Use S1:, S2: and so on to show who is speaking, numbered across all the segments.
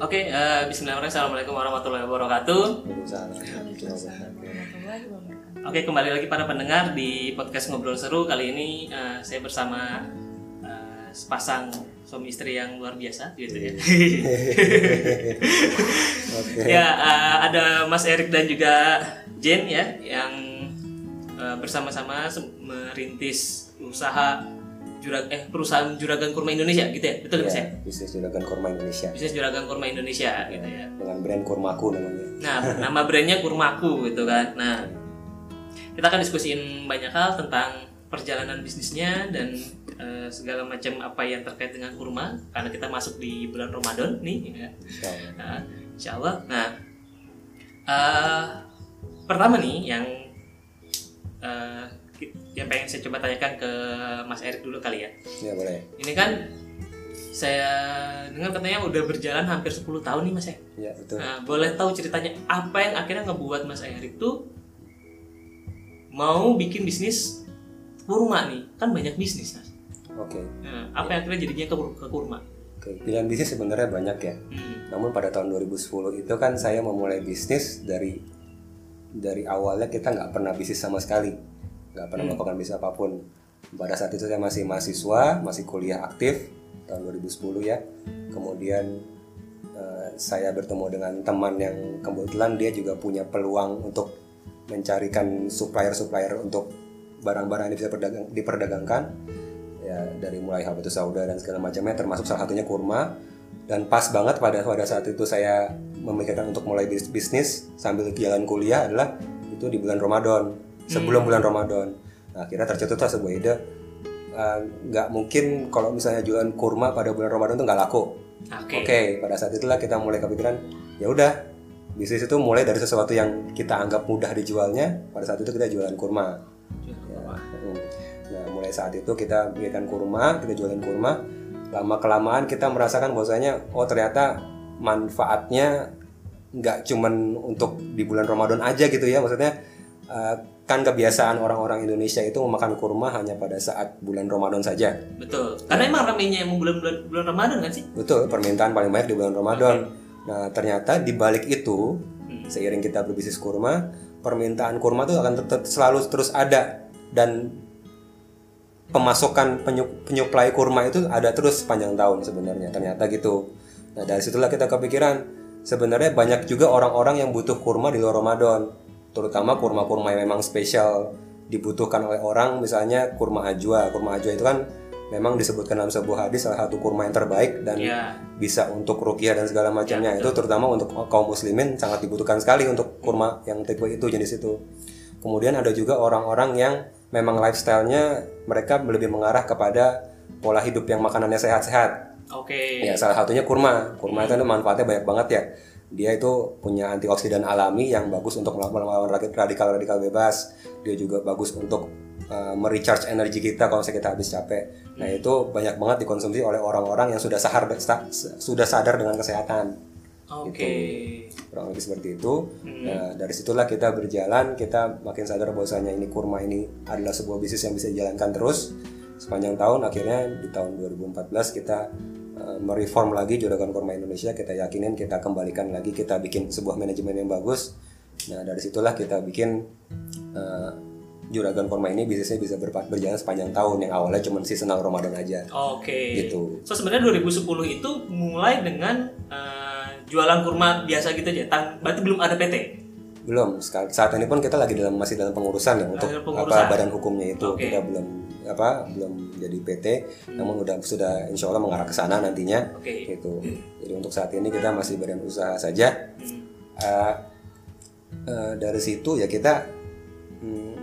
S1: Oke, eh, Bismillahirrahmanirrahim. Assalamualaikum warahmatullahi wabarakatuh. Oke, kembali lagi para pendengar di podcast ngobrol seru kali ini eh, saya bersama eh, sepasang suami istri yang luar biasa gitu ya.
S2: Oke.
S1: ya eh, ada Mas Erik dan juga Jen ya yang eh, bersama-sama merintis usaha jurag eh perusahaan juragan kurma Indonesia gitu ya betul Mas ya?
S2: Ya, bisnis juragan kurma Indonesia
S1: Bisnis juragan kurma Indonesia gitu ya.
S2: dengan brand kurmaku namanya.
S1: Nah, nama brandnya Kurmaku gitu kan. Nah, kita akan diskusiin banyak hal tentang perjalanan bisnisnya dan eh, segala macam apa yang terkait dengan kurma karena kita masuk di bulan Ramadan nih ya.
S2: Insyaallah.
S1: Nah, insya Allah. Nah, eh, pertama nih yang ki- yang pengen saya coba tanyakan ke Mas Erik dulu kali ya.
S2: Ya boleh.
S1: Ini kan saya dengar katanya udah berjalan hampir 10 tahun nih Mas ya.
S2: Ya betul.
S1: Nah, boleh tahu ceritanya apa yang akhirnya ngebuat Mas Erik tuh mau bikin bisnis kurma nih? Kan banyak bisnis, Mas.
S2: Oke.
S1: Nah, apa yang akhirnya jadinya ke, ke kurma?
S2: Oke. Pilihan bisnis sebenarnya banyak ya.
S1: Hmm.
S2: Namun pada tahun 2010 itu kan saya memulai bisnis dari dari awalnya kita nggak pernah bisnis sama sekali, nggak pernah melakukan bisnis apa pun. Pada saat itu saya masih mahasiswa, masih kuliah aktif tahun 2010 ya. Kemudian eh, saya bertemu dengan teman yang kebetulan dia juga punya peluang untuk mencarikan supplier-supplier untuk barang-barang yang bisa perdagang- diperdagangkan ya dari mulai habatus sauda dan segala macamnya termasuk salah satunya kurma dan pas banget pada pada saat itu saya memikirkan untuk mulai bis- bisnis sambil jalan kuliah adalah itu di bulan Ramadan sebelum bulan Ramadan nah akhirnya tercetuslah sebuah ide eh, nggak mungkin kalau misalnya jualan kurma pada bulan Ramadan itu nggak laku
S1: Oke.
S2: Oke, pada saat itulah kita mulai kepikiran, ya udah, bisnis itu mulai dari sesuatu yang kita anggap mudah dijualnya. Pada saat itu kita jualan kurma. Ya, mm. Nah, mulai saat itu kita biarkan kurma, kita jualan kurma. Lama kelamaan kita merasakan bahwasanya, oh ternyata manfaatnya nggak cuman untuk di bulan Ramadan aja gitu ya, maksudnya eh, kan kebiasaan orang-orang Indonesia itu memakan kurma hanya pada saat bulan Ramadan saja.
S1: Betul. Karena emang ramenya emang bulan-bulan bulan Ramadan kan sih?
S2: Betul, permintaan paling banyak di bulan Ramadan. Nah, ternyata di balik itu,
S1: Hmm.
S2: seiring kita berbisnis kurma, permintaan kurma itu akan tetap selalu terus ada dan pemasukan penyu- penyuplai kurma itu ada terus sepanjang tahun sebenarnya. Ternyata gitu. Nah, dari situlah kita kepikiran sebenarnya banyak juga orang-orang yang butuh kurma di luar Ramadan, terutama kurma-kurma yang memang spesial dibutuhkan oleh orang, misalnya kurma ajwa. Kurma ajwa itu kan memang disebutkan dalam sebuah hadis salah satu kurma yang terbaik dan
S1: Iya.
S2: bisa untuk rukiah dan segala macamnya.
S1: Ya,
S2: itu terutama untuk kaum muslimin sangat dibutuhkan sekali untuk kurma yang tipe itu jenis itu. Kemudian ada juga orang-orang yang memang lifestyle-nya mereka lebih mengarah kepada pola hidup yang makanannya sehat-sehat.
S1: Oke.
S2: ya salah satunya kurma. Kurma itu manfaatnya banyak banget ya dia itu punya antioksidan alami yang bagus untuk melawan radikal-radikal bebas dia juga bagus untuk uh, merecharge energi kita kalau misalnya kita habis capek nah itu banyak banget dikonsumsi oleh orang-orang yang sudah sadar sudah sadar dengan kesehatan
S1: Oke.
S2: kurang lebih seperti itu. Nah, dari situlah kita berjalan, kita makin sadar bahwasanya ini kurma ini adalah sebuah bisnis yang bisa dijalankan terus sepanjang tahun. Akhirnya di tahun 2014 kita mereform lagi Juragan Kurma Indonesia, kita yakinin kita kembalikan lagi, kita bikin sebuah manajemen yang bagus. Nah, dari situlah kita bikin uh, Juragan Kurma ini bisnisnya bisa berpa- berjalan sepanjang tahun yang awalnya cuma seasonal Ramadan aja.
S1: Oke.
S2: Gitu.
S1: So sebenarnya 2010 itu mulai dengan eh, jualan kurma biasa gitu aja. Tan- berarti belum ada PT.
S2: Belum. Saat ini pun kita lagi dalam masih dalam pengurusan ya untuk
S1: pengurusan.
S2: apa badan hukumnya itu
S1: Oke.
S2: kita belum apa belum jadi PT, namun udah sudah insya Allah mengarah ke sana nantinya.
S1: Oke.
S2: Gitu. Jadi untuk saat ini kita masih badan usaha saja.
S1: Hmm.
S2: Eh, eh, dari situ ya kita hmm,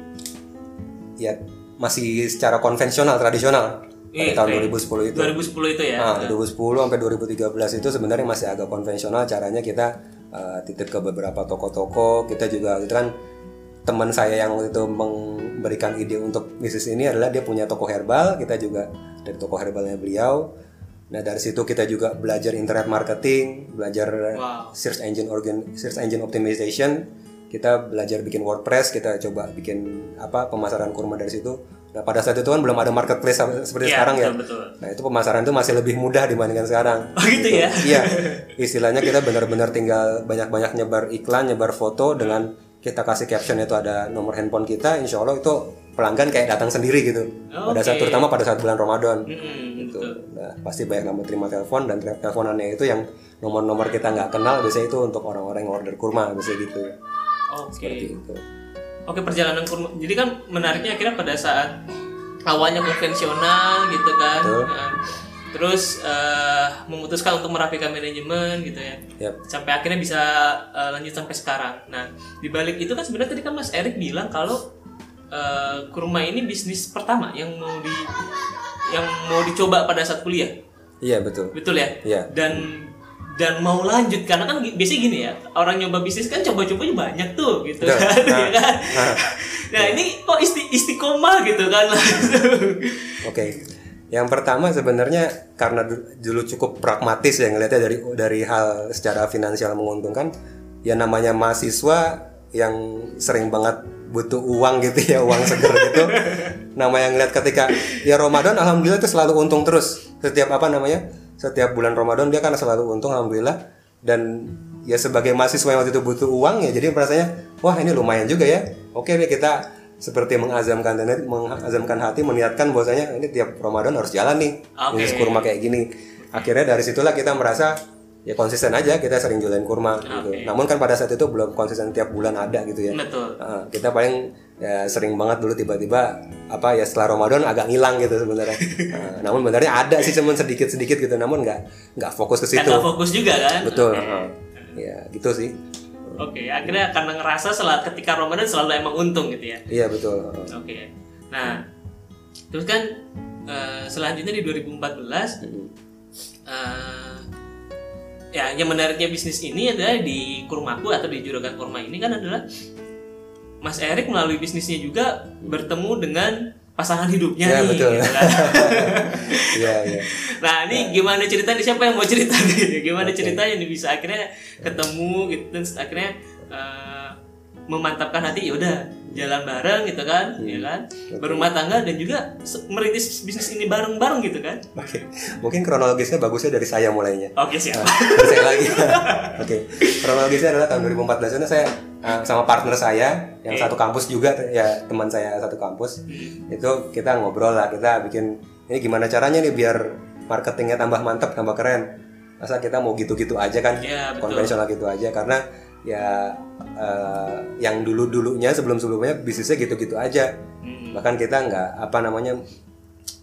S2: ya masih secara konvensional tradisional pada
S1: Iya,
S2: tahun
S1: oke.
S2: 2010 itu.
S1: 2010 itu ya.
S2: Nah, 2010 sampai 2013 itu sebenarnya masih agak konvensional caranya kita uh, titip ke beberapa toko-toko. Kita juga itu kan teman saya yang waktu itu memberikan ide untuk bisnis ini adalah dia punya toko herbal, kita juga dari toko herbalnya beliau. Nah, dari situ kita juga belajar internet marketing, belajar
S1: Wow.
S2: search engine organ search engine optimization kita belajar bikin WordPress kita coba bikin apa pemasaran kurma dari situ nah pada saat itu kan belum ada marketplace seperti
S1: Iya,
S2: sekarang ya
S1: betul, betul.
S2: nah itu pemasaran itu masih lebih mudah dibandingkan sekarang
S1: Oh gitu ya?
S2: iya istilahnya kita benar-benar tinggal banyak-banyak nyebar iklan nyebar foto dengan kita kasih caption itu ada nomor handphone kita insya Allah itu pelanggan kayak datang sendiri gitu pada saat terutama pada saat bulan Ramadan
S1: Mm-mm,
S2: gitu. Nah, pasti banyak yang terima telepon dan tel- teleponannya itu yang nomor-nomor kita nggak kenal biasanya itu untuk orang-orang yang order kurma biasanya gitu.
S1: Oke.
S2: Seperti itu.
S1: Oke perjalanan kurma. Jadi kan menariknya akhirnya pada saat awalnya konvensional gitu kan.
S2: Betul.
S1: Nah, terus eh, memutuskan untuk merapikan manajemen gitu ya.
S2: Yap.
S1: Sampai akhirnya bisa eh, lanjut sampai sekarang. Nah di balik itu kan sebenarnya tadi kan Mas Erik bilang kalau eh, kurma ini bisnis pertama yang mau di yang mau dicoba pada saat kuliah.
S2: Iya betul.
S1: Betul ya?
S2: Iya.
S1: Dan dan mau lanjut karena kan biasanya gini ya orang nyoba bisnis kan coba-cobanya banyak tuh gitu kan,
S2: Nah,
S1: kan?
S2: nah.
S1: nah ini kok isti istiqomah gitu kan
S2: Oke. Yang pertama sebenarnya karena du- dulu cukup pragmatis ya ngelihatnya dari dari hal secara finansial menguntungkan. Ya namanya mahasiswa yang sering banget butuh uang gitu ya uang seger gitu. Nama yang ngeliat ketika ya Ramadan alhamdulillah itu selalu untung terus setiap apa namanya setiap bulan Ramadan dia kan selalu untung alhamdulillah dan ya sebagai mahasiswa yang waktu itu butuh uang ya jadi rasanya wah ini lumayan juga ya oke deh kita seperti mengazamkan mengazamkan hati meniatkan bahwasanya ini tiap Ramadan harus jalan nih
S1: Oke.
S2: bisnis kurma kayak gini akhirnya dari situlah kita merasa ya konsisten aja kita sering jualan kurma gitu
S1: Oke.
S2: namun kan pada saat itu belum konsisten tiap bulan ada gitu ya
S1: betul
S2: Nah, kita paling ya sering banget dulu tiba-tiba apa ya setelah Ramadan agak ngilang gitu sebenarnya. Nah, namun sebenarnya ada sih cuman sedikit-sedikit gitu, namun nggak nggak fokus ke situ.
S1: fokus juga kan
S2: Betul.
S1: Oke.
S2: heeh. Ya gitu sih.
S1: Oke, akhirnya karena ngerasa setelah ketika Ramadan selalu emang untung gitu ya
S2: Iya betul.
S1: Oke. Nah, terus kan eh, selanjutnya di 2014
S2: Mm-mm.
S1: eh, ya yang menariknya bisnis ini adalah di Kurmaku atau di Juragan Kurma ini kan adalah Mas Erik melalui bisnisnya juga bertemu dengan pasangan hidupnya
S2: Ya,
S1: nih.
S2: betul.
S1: gitu kan.
S2: Iya iya.
S1: nah ini gimana ceritanya siapa yang mau cerita nih? Gimana
S2: Oke.
S1: ceritanya nih bisa akhirnya ketemu gitu dan akhirnya eh, memantapkan hati ya udah jalan bareng gitu kan, ya kan, berumah tangga dan juga merintis bisnis ini bareng-bareng gitu kan.
S2: Oke. Mungkin kronologisnya bagusnya dari saya mulainya.
S1: Oke siap.
S2: Nah, dari saya lagi. Oke. Kronologisnya adalah tahun 2014 itu saya uh, sama partner saya yang
S1: Oke.
S2: satu kampus juga ya teman saya satu kampus.
S1: Hmm.
S2: Itu kita ngobrol lah, kita bikin ini gimana caranya nih biar marketingnya tambah mantap, tambah keren. Masa kita mau gitu-gitu aja kan?
S1: Betul.
S2: konvensional gitu aja karena ya uh, yang dulu-dulunya sebelum-sebelumnya bisnisnya gitu-gitu aja.
S1: Hmm.
S2: Bahkan kita nggak apa namanya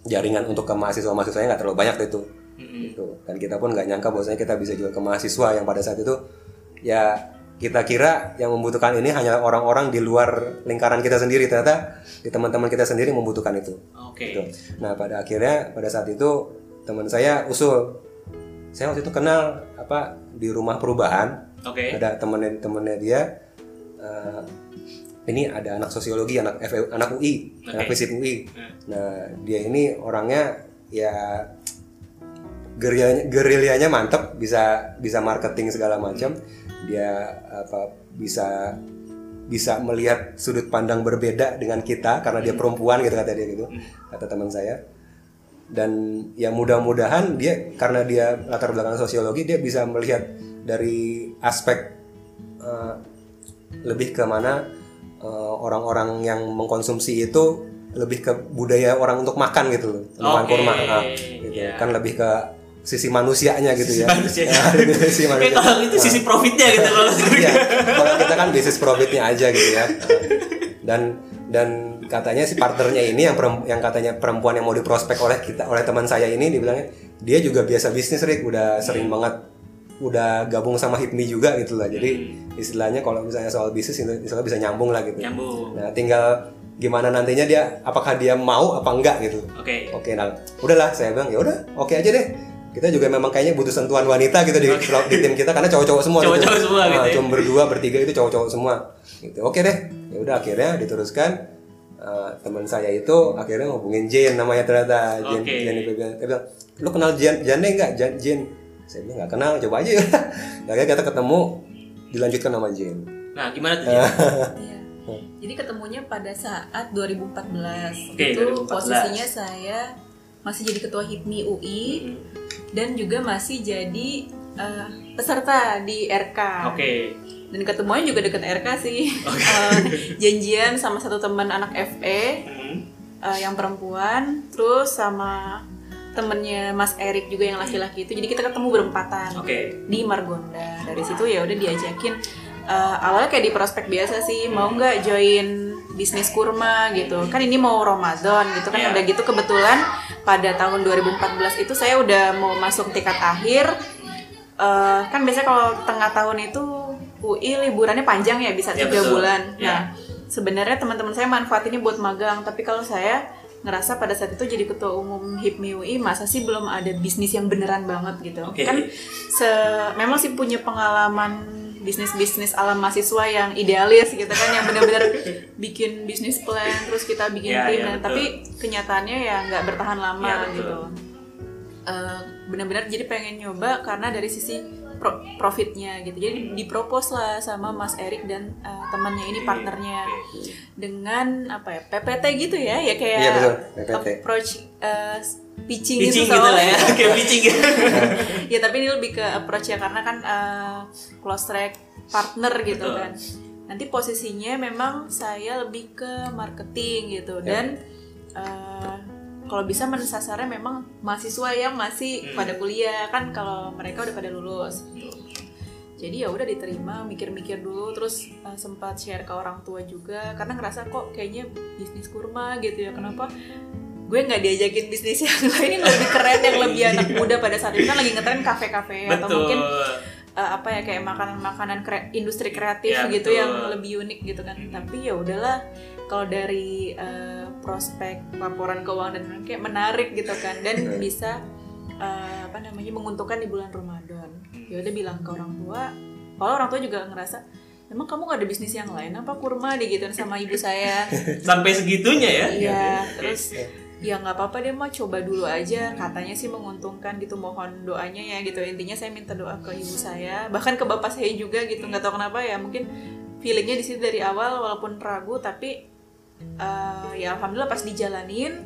S2: jaringan untuk ke mahasiswa-mahasiswanya nggak terlalu banyak itu
S1: Hmm.
S2: gitu dan kita pun nggak nyangka bahwasanya kita bisa jual ke mahasiswa yang pada saat itu ya kita kira yang membutuhkan ini hanya orang-orang di luar lingkaran kita sendiri ternyata di teman-teman kita sendiri membutuhkan itu
S1: Oke.
S2: gitu. nah pada akhirnya pada saat itu teman saya usul saya waktu itu kenal apa di rumah perubahan
S1: Oke.
S2: ada temennya temennya dia eh, ini ada anak sosiologi anak FEU anak UI anak
S1: Oke.
S2: fisip UI
S1: Hmm.
S2: nah dia ini orangnya ya gerilyanya gerilyanya mantep bisa bisa marketing segala macam dia apa bisa bisa melihat sudut pandang berbeda dengan kita karena dia perempuan gitu kata dia gitu kata teman saya dan ya mudah-mudahan dia karena dia latar belakang sosiologi dia bisa melihat dari aspek eh, lebih ke mana eh, orang-orang yang mengkonsumsi itu lebih ke budaya orang untuk makan gitu loh makan kurma ah, gitu.
S1: iya.
S2: kan lebih ke sisi manusianya gitu ya
S1: Manusia.
S2: sisi
S1: Oke
S2: manusia
S1: kalau itu sisi profitnya gitu.
S2: Iya, kalau kita kan bisnis profitnya aja gitu ya. Dan dan katanya si partnernya ini yang perem- yang katanya perempuan yang mau diprospek oleh kita oleh teman saya ini dibilangnya dia juga biasa bisnis Rick udah sering banget udah gabung sama HIPMI juga gitu lah. Jadi istilahnya kalau misalnya soal bisnis itu istilahnya bisa nyambung lah gitu.
S1: Nyambung.
S2: Nah, tinggal gimana nantinya dia apakah dia mau apa enggak gitu.
S1: Oke.
S2: Oke, nah udahlah saya bilang ya udah, oke aja deh. Kita juga memang kayaknya butuh sentuhan wanita gitu di, di tim kita karena cowok-cowok semua.
S1: Cowok-cowok semua
S2: Nah,
S1: gitu ya.
S2: Cuma berdua, bertiga itu cowok-cowok semua. Gitu. Oke deh. Ya udah akhirnya diteruskan Eh, teman saya itu akhirnya ngubungin Jane namanya ternyata Jane
S1: Oke.
S2: Jane dia bilang, lu kenal Jane Jane nggak Jane, Jane saya bilang nggak kenal coba aja akhirnya kita ketemu dilanjutkan nama Jane
S1: Nah, gimana tuh? Jen?
S3: Iya. Jadi ketemunya pada saat 2014.
S1: Oke,
S3: itu
S1: 2014.
S3: posisinya saya masih jadi ketua HIPMI UI
S1: Hmm,
S3: dan juga masih jadi eh, peserta di RK.
S1: Oke.
S3: Dan ketemuannya juga deket RK sih. Eh, janjian sama satu teman anak FE
S1: Hmm,
S3: eh, yang perempuan, terus sama temennya Mas Erik juga yang laki-laki itu. Jadi kita ketemu berempatan
S1: Oke.
S3: di Margonda. Dari situ ya udah diajakin. eh, awalnya kayak di prospek biasa sih, mau nggak join bisnis kurma gitu. Kan ini mau Ramadan gitu kan.
S1: Iya.
S3: Udah gitu kebetulan pada tahun 2014 itu saya udah mau masuk tingkat akhir. Eh, kan biasanya kalau tengah tahun itu UI liburannya panjang ya bisa
S1: Iya,
S3: tiga
S1: betul.
S3: bulan.
S1: Iya.
S3: Nah sebenarnya teman-teman saya manfaatinnya buat magang tapi kalau saya ngerasa pada saat itu jadi ketua umum HIPMI UI masa sih belum ada bisnis yang beneran banget gitu
S1: Oke.
S3: kan se memang sih punya pengalaman bisnis-bisnis ala mahasiswa yang idealis gitu kan yang benar-benar bikin bisnis plan terus kita bikin
S1: Iya,
S3: tim nah,
S1: betul.
S3: tapi kenyataannya ya nggak bertahan lama
S1: Iya, betul.
S3: gitu Eh, benar-benar jadi pengen nyoba karena dari sisi pro- profitnya gitu jadi dipropos lah sama Mas Erik dan eh, temannya ini partnernya dengan apa ya PPT gitu ya ya kayak
S2: Iya, betul, PPT.
S3: approach eh, pitching,
S1: Pitching
S3: gitu
S1: gitu lah ya. Kayak pitching gitu.
S3: ya tapi ini lebih ke approach ya karena kan eh, close track partner gitu
S1: Betul.
S3: kan nanti posisinya memang saya lebih ke marketing gitu dan eh, kalau bisa mensasarnya memang mahasiswa yang masih
S1: Hmm.
S3: pada kuliah. Kan kalau mereka udah pada lulus. Gitu. jadi ya udah diterima mikir-mikir dulu terus eh, sempat share ke orang tua juga. Karena ngerasa kok kayaknya bisnis kurma gitu ya kenapa gue nggak diajakin bisnis yang lain yang lebih keren yang lebih anak muda pada saat itu. Kan lagi ngetren kafe-kafe atau mungkin eh, apa ya kayak makanan-makanan kre- industri kreatif
S1: Ya,
S3: gitu
S1: betul.
S3: yang lebih unik gitu kan. Tapi ya udahlah kalau dari eh, prospek laporan keuangan dan kayak menarik gitu kan. Dan bisa eh, apa namanya menguntungkan di bulan Ramadan. Ya udah bilang ke orang tua kalau orang tua juga ngerasa emang kamu gak ada bisnis yang lain? Apa kurma digituin sama ibu saya?
S1: Sampai segitunya ya.
S3: Iya, terus ya nggak apa-apa deh mah coba dulu aja. Katanya sih menguntungkan gitu mohon doanya ya gitu. Intinya saya minta doa ke ibu saya bahkan ke bapak saya juga gitu. Nggak tahu kenapa ya mungkin feelingnya di situ dari awal walaupun ragu tapi eh, ya alhamdulillah pas dijalanin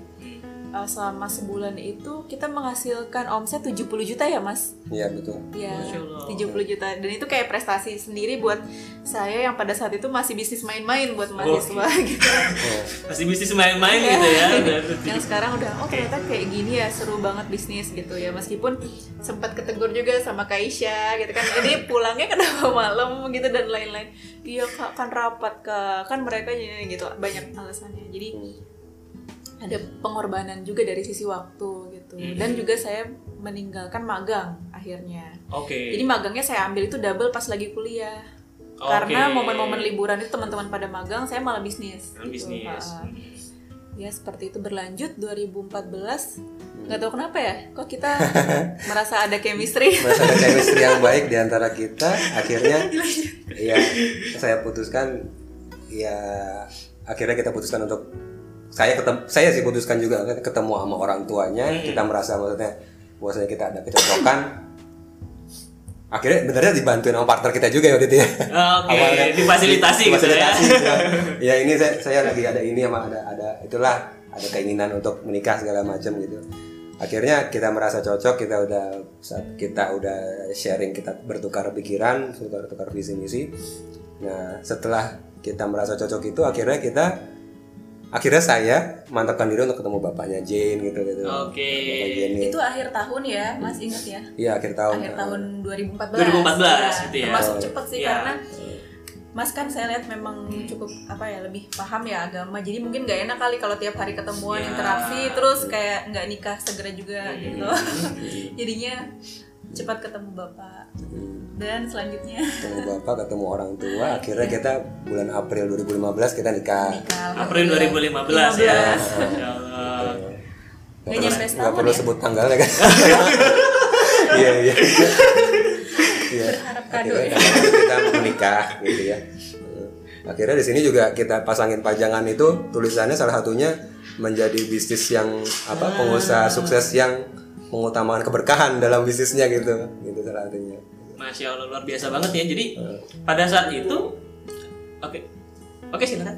S3: eh, selama sebulan itu kita menghasilkan omset 70 juta ya mas?
S2: Iya betul.
S3: ya
S1: Masya Allah.
S3: 70 juta. Dan itu kayak prestasi sendiri buat saya yang pada saat itu masih bisnis main-main buat mahasiswa gitu.
S2: Oh,
S1: Masih bisnis main-main gitu ya. Udah-
S3: yang sekarang udah oh ternyata kayak gini ya seru banget bisnis gitu ya. Meskipun sempat ketegur juga sama Kaisha gitu kan. Ini pulangnya kenapa malam gitu dan lain-lain iya kak kan rapat kak. Kan mereka jadi gitu banyak alasannya. Jadi ada pengorbanan juga dari sisi waktu gitu. Dan juga saya meninggalkan magang akhirnya.
S1: Oke.
S3: jadi magangnya saya ambil itu double pas lagi kuliah.
S1: Oke.
S3: karena momen-momen liburan itu teman-teman pada magang saya malah bisnis
S1: Malah
S3: gitu.
S1: bisnis.
S3: Ha-ha ya seperti itu. Berlanjut 2014 nggak tahu kenapa ya kok kita merasa ada chemistry
S2: Merasa ada chemistry yang baik di antara kita, akhirnya ya saya putuskan ya akhirnya kita putuskan untuk saya ketemu saya sih putuskan juga ketemu sama orang tuanya, kita merasa maksudnya bahwasanya kita ada kecocokan. Akhirnya benernya dibantuin sama partner kita juga ya waktu itu ya.
S1: Oke, difasilitasi gitu ya.
S2: Difasilitasi, ya. ya ini saya, saya lagi ada ini sama ada ada itulah ada keinginan untuk menikah segala macam gitu. Akhirnya kita merasa cocok, kita udah saat kita udah sharing, kita bertukar pikiran, bertukar visi misi. Nah setelah kita merasa cocok itu, akhirnya kita akhirnya saya mantapkan diri untuk ketemu bapaknya Jane gitu gitu.
S1: Oke.
S2: Bapak Jane.
S3: itu akhir tahun ya mas ingat ya
S2: Iya akhir tahun.
S3: akhir tahun 2014
S1: 2014 gitu ya.
S3: termasuk cepet sih
S1: Iya.
S3: karena Mas kan saya lihat memang cukup apa ya lebih paham ya agama jadi mungkin nggak enak kali kalau tiap hari ketemuan
S1: Ya.
S3: interaksi terus kayak nggak nikah segera juga gitu jadinya cepat ketemu bapak dan selanjutnya
S2: ketemu bapak, ketemu orang tua, akhirnya kita bulan April 2015 kita nikah.
S3: nikah
S1: April 2015 ya. Masya Allah.
S2: Nggak
S3: Nggak nyampe
S2: perlu, nggak perlu
S3: ya?
S2: sebut tanggalnya kan? Iya iya. Iya.
S3: Berharap kado
S2: Akhirnya
S3: ya.
S2: kita menikah gitu ya. Akhirnya di sini juga kita pasangin pajangan itu tulisannya salah satunya menjadi bisnis yang apa pengusaha sukses yang mengutamakan keberkahan dalam bisnisnya gitu gitu salah satunya.
S1: Masya Allah luar biasa banget ya. Jadi pada saat itu Oke. Oke, silakan.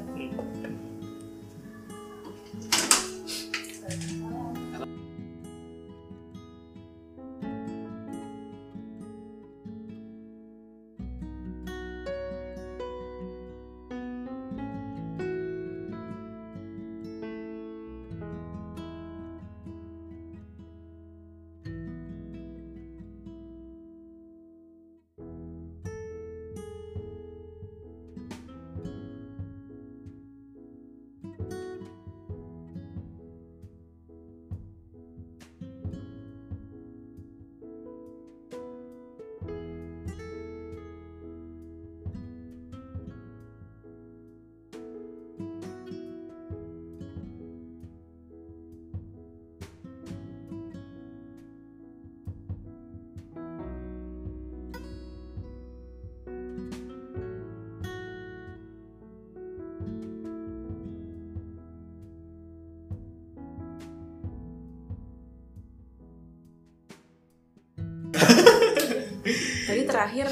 S4: Terakhir.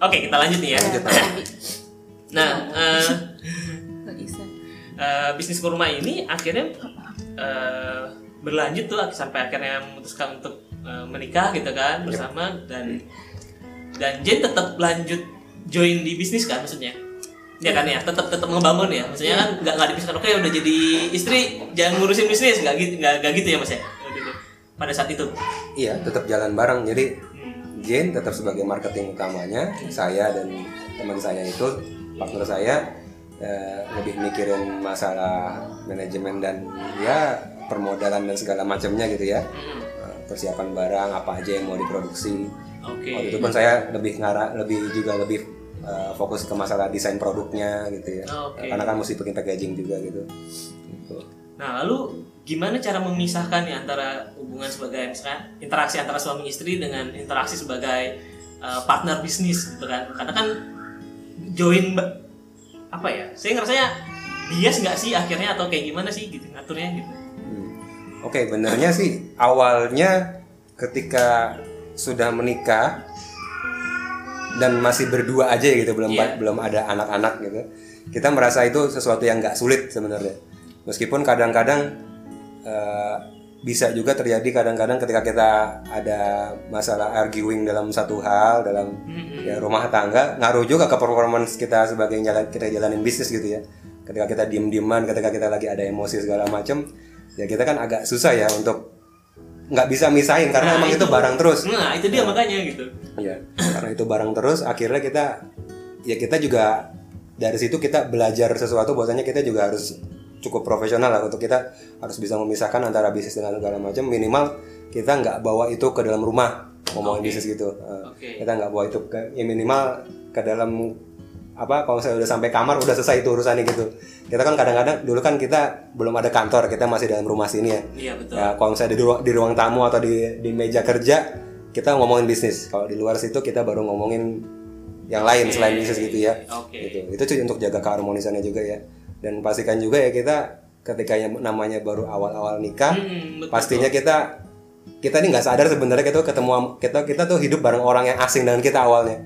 S1: Oke, kita lanjut nih ya.
S4: Abi.
S1: Nah, eh,
S4: bisa.
S1: eh, bisnis kurma ini akhirnya eh, berlanjut tuh sampai akhirnya memutuskan untuk eh, menikah gitu kan bersama. Dan dan Jen tetap lanjut join di bisnis kan maksudnya? Ya kan ya? Tetap tetap ngebangun ya? Maksudnya kan nggak nggak dipisahkan oke udah jadi istri jangan ngurusin bisnis. Nggak gitu nggak nggak gitu ya mas ya? Gitu. pada saat itu.
S2: Iya, tetap jalan bareng. Jadi Jane tetap sebagai marketing utamanya, saya dan teman saya itu partner saya eh, lebih mikirin masalah manajemen dan ya permodalan dan segala macamnya gitu ya. Eh, persiapan barang apa aja yang mau diproduksi.
S1: oke
S2: Waktu itu pun saya lebih ngarah, lebih juga lebih eh, fokus ke masalah desain produknya gitu ya.
S1: Oke.
S2: Karena kan mesti bikin packaging juga gitu. Gitu.
S1: Nah, lalu gimana cara memisahkan ya antara hubungan sebagai misalkan interaksi antara suami istri dengan interaksi sebagai uh, partner bisnis gitu kan? Karena kan join apa ya? Saya ngerasanya bias nggak sih akhirnya atau kayak gimana sih gitu ngaturnya gitu.
S2: Hmm. Oke, benernya sih awalnya ketika sudah menikah dan masih berdua aja gitu, belum
S1: Iya.
S2: belum ada anak-anak gitu. Kita merasa itu sesuatu yang nggak sulit sebenarnya. Meskipun kadang-kadang eh, bisa juga terjadi kadang-kadang ketika kita ada masalah arguing dalam satu hal dalam
S1: Mm-mm.
S2: ya, rumah tangga ngaruh juga ke performance kita sebagai jalan kita jalanin bisnis gitu ya ketika kita diem-dieman ketika kita lagi ada emosi segala macam ya kita kan agak susah ya untuk nggak bisa misahin karena
S1: Nah,
S2: emang itu,
S1: itu-
S2: barang terus
S1: Nah, itu dia makanya gitu.
S2: ya karena itu barang terus akhirnya kita ya kita juga dari situ kita belajar sesuatu bahwasanya kita juga harus cukup profesional lah untuk kita harus bisa memisahkan antara bisnis dengan segala macam minimal kita nggak bawa itu ke dalam rumah ngomongin
S1: Oke.
S2: bisnis gitu Eh,
S1: Oke.
S2: kita nggak bawa itu ke ya minimal ke dalam apa kalau saya udah sampai kamar udah selesai itu urusannya gitu kita kan kadang-kadang dulu kan kita belum ada kantor kita masih dalam rumah sini ya
S1: Iya betul.
S2: Ya, kalau misalnya di ruang, di ruang tamu atau di, di meja kerja, kita ngomongin bisnis. Kalau di luar situ kita baru ngomongin yang lain selain bisnis gitu ya.
S1: Oke.
S2: Gitu. Itu untuk jaga keharmonisannya juga ya. Dan pastikan juga ya kita ketika yang namanya baru awal-awal nikah,
S1: Hmm, betul.
S2: pastinya kita kita ini nggak sadar sebenarnya kita ketemu kita kita tuh hidup bareng orang yang asing dengan kita awalnya.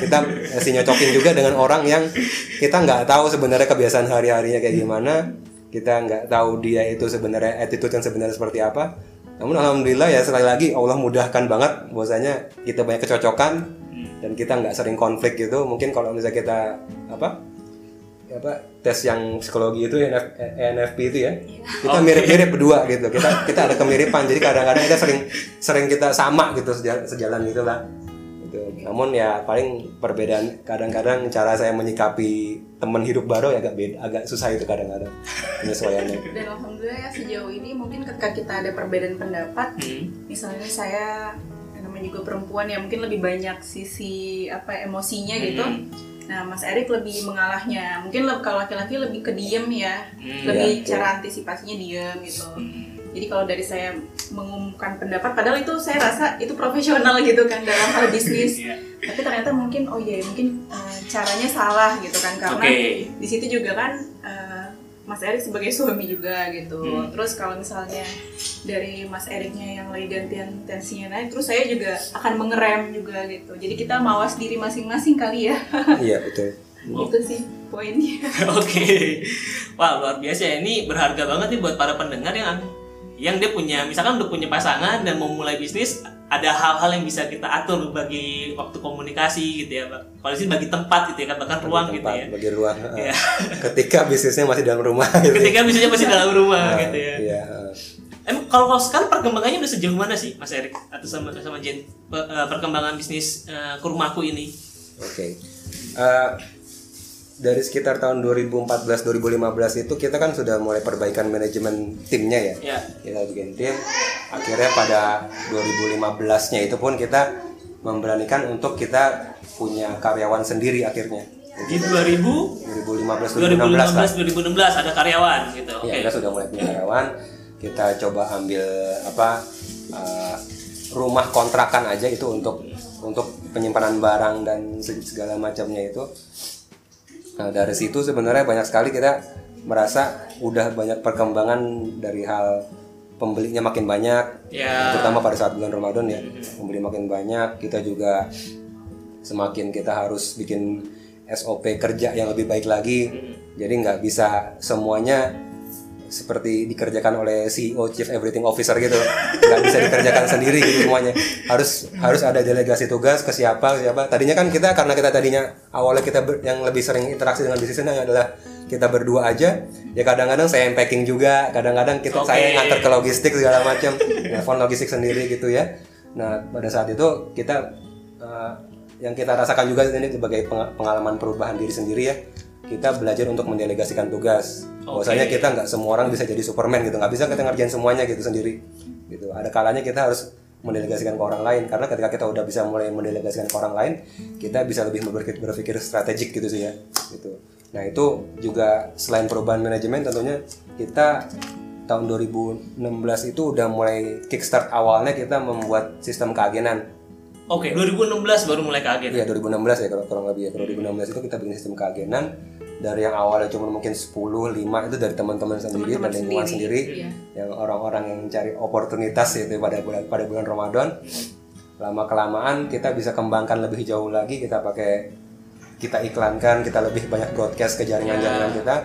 S2: Kita masih nyocokin juga dengan orang yang kita nggak tahu sebenarnya kebiasaan hari-harinya kayak gimana. Kita nggak tahu dia itu sebenarnya attitude yang sebenarnya seperti apa. Namun alhamdulillah ya sekali lagi Allah mudahkan banget bahwasanya kita banyak kecocokan dan kita nggak sering konflik gitu. Mungkin kalau misalnya kita apa apa tes yang psikologi itu NF, ENFP itu ya. Kita mirip-mirip berdua gitu. Kita kita ada kemiripan. Jadi kadang-kadang kita sering sering kita sama gitu sejalan, sejalan gitu lah. Gitu. namun ya paling perbedaan kadang-kadang cara saya menyikapi teman hidup baru ya agak beda agak susah itu kadang-kadang penyesuaiannya.
S3: Dan alhamdulillah ya sejauh ini mungkin ketika kita ada perbedaan pendapat,
S1: Hmm.
S3: misalnya saya yang namanya juga perempuan ya mungkin lebih banyak sisi apa emosinya gitu. Nah, Mas Erik lebih mengalahnya. Mungkin le- kalau laki-laki lebih ke diem ya,
S1: Hmm.
S3: lebih
S2: Iya, betul.
S3: cara antisipasinya diem gitu.
S1: Hmm.
S3: Jadi kalau dari saya mengumumkan pendapat, padahal itu saya rasa itu profesional gitu kan dalam hal bisnis.
S1: Iya.
S3: Tapi ternyata mungkin oh iya mungkin eh, caranya salah gitu kan karena
S1: Oke.
S3: di situ juga kan eh, Mas Erik sebagai suami juga gitu.
S1: Hmm.
S3: Terus kalau misalnya dari Mas Eriknya yang lagi gantian tensinya naik, terus saya juga akan mengerem juga gitu. Jadi kita mawas diri masing-masing kali ya.
S2: iya betul
S5: Itu sih poinnya.
S1: Oke, wah luar biasa ya. Ini berharga banget nih buat para pendengar yang yang dia punya, misalkan udah punya pasangan dan mau mulai bisnis, ada hal-hal yang bisa kita atur bagi waktu komunikasi gitu ya, Pak. Kalau sini bagi tempat gitu ya, kan bahkan ruang gitu
S2: Tempat,
S1: ya.
S2: bagi ruang
S1: Iya.
S2: ketika bisnisnya masih dalam rumah gitu
S1: Ketika bisnisnya masih dalam rumah
S2: Nah,
S1: gitu ya.
S2: iya.
S1: Emang kalau, kalau sekarang perkembangannya udah sejauh mana sih, Mas Erik atau sama sama Jen eh, perkembangan bisnis eh, kurmaku ini?
S2: Oke. Eh, dari sekitar tahun 2014-2015 itu kita kan sudah mulai perbaikan manajemen timnya ya.
S1: Ya.
S2: Kita bikin tim. Akhirnya pada 2015-nya itu pun kita memberanikan untuk kita punya karyawan sendiri akhirnya.
S1: Di 2000
S2: 2015 2016 lah.
S1: 2015 2016 ada karyawan gitu. Oke.
S2: Ya, kita sudah mulai punya karyawan. Kita coba ambil apa eh, rumah kontrakan aja itu untuk untuk penyimpanan barang dan se- segala macamnya itu. Nah, dari situ sebenarnya banyak sekali kita merasa udah banyak perkembangan dari hal pembelinya makin banyak,
S1: Ya.
S2: terutama pada saat bulan Ramadan ya, pembeli makin banyak. Kita juga semakin kita harus bikin SOP kerja yang lebih baik lagi. Jadi nggak bisa semuanya seperti dikerjakan oleh CEO Chief Everything Officer gitu, nggak bisa dikerjakan sendiri gitu semuanya. Harus harus ada delegasi tugas ke siapa ke siapa. Tadinya kan kita karena kita tadinya awalnya kita ber- yang lebih sering interaksi dengan bisnisnya adalah kita berdua aja. Ya kadang-kadang saya yang packing juga, kadang-kadang kita
S1: Oke.
S2: saya yang nganter ke logistik segala macam, telepon logistik sendiri gitu ya. Nah pada saat itu kita eh, yang kita rasakan juga ini sebagai peng- pengalaman perubahan diri sendiri ya kita belajar untuk mendelegasikan tugas. Bahwasanya kita nggak semua orang bisa jadi superman gitu. Nggak bisa kita ngerjain semuanya gitu sendiri. Gitu. Ada kalanya kita harus mendelegasikan ke orang lain. Karena ketika kita udah bisa mulai mendelegasikan ke orang lain kita bisa lebih berpikir, berpikir strategik gitu sih ya. Gitu. Nah itu juga selain perubahan manajemen tentunya kita tahun 2016 itu udah mulai kickstart awalnya kita membuat sistem keagenan
S1: Oke, 2016 baru mulai ke agen.
S2: Iya 2016 ya kalau kurang lebih ya. Kalau 2016 itu kita bikin sistem keagenan dari yang awalnya cuma mungkin 10, 5 itu dari teman-teman sendiri
S3: Teman-teman
S2: dan lingkungan
S3: sendiri,
S2: sendiri,
S3: iya.
S2: yang orang-orang yang cari oportunitas itu pada bulan pada bulan Ramadan. Lama kelamaan kita bisa kembangkan lebih jauh lagi kita pakai kita iklankan, kita lebih banyak broadcast ke jaringan-jaringan kita.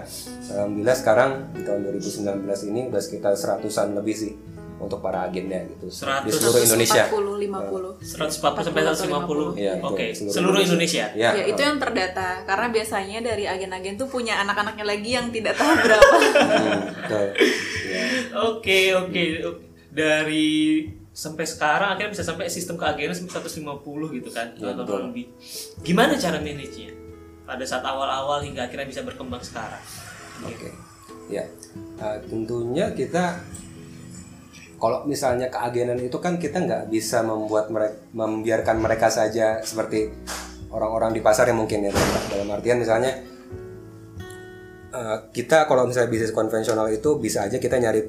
S2: Alhamdulillah sekarang di tahun 2019 ini udah sekitar seratusan lebih sih untuk para agennya gitu di
S1: 100,
S2: seluruh Indonesia.
S3: 40 50.
S1: 140 sampai 150.
S2: Iya,
S1: Oke,
S2: betul.
S1: seluruh Indonesia.
S2: Ya,
S3: Ya, itu yang terdata karena biasanya dari agen-agen tuh punya anak-anaknya lagi yang tidak tahu berapa.
S2: Hmm, betul. Ya.
S1: Oke, oke. Dari sampai sekarang akhirnya bisa sampai sistem keagenan sampai 150 gitu kan.
S2: Ya,
S1: atau lebih. Gimana cara manage-nya? Pada saat awal-awal hingga akhirnya bisa berkembang sekarang.
S2: Oke, ya Uh, tentunya kita kalau misalnya keagenan itu kan kita nggak bisa membuat mereka membiarkan mereka saja seperti orang-orang di pasar yang mungkin ya dalam, dalam artian misalnya uh, kita kalau misalnya bisnis konvensional itu bisa aja kita nyari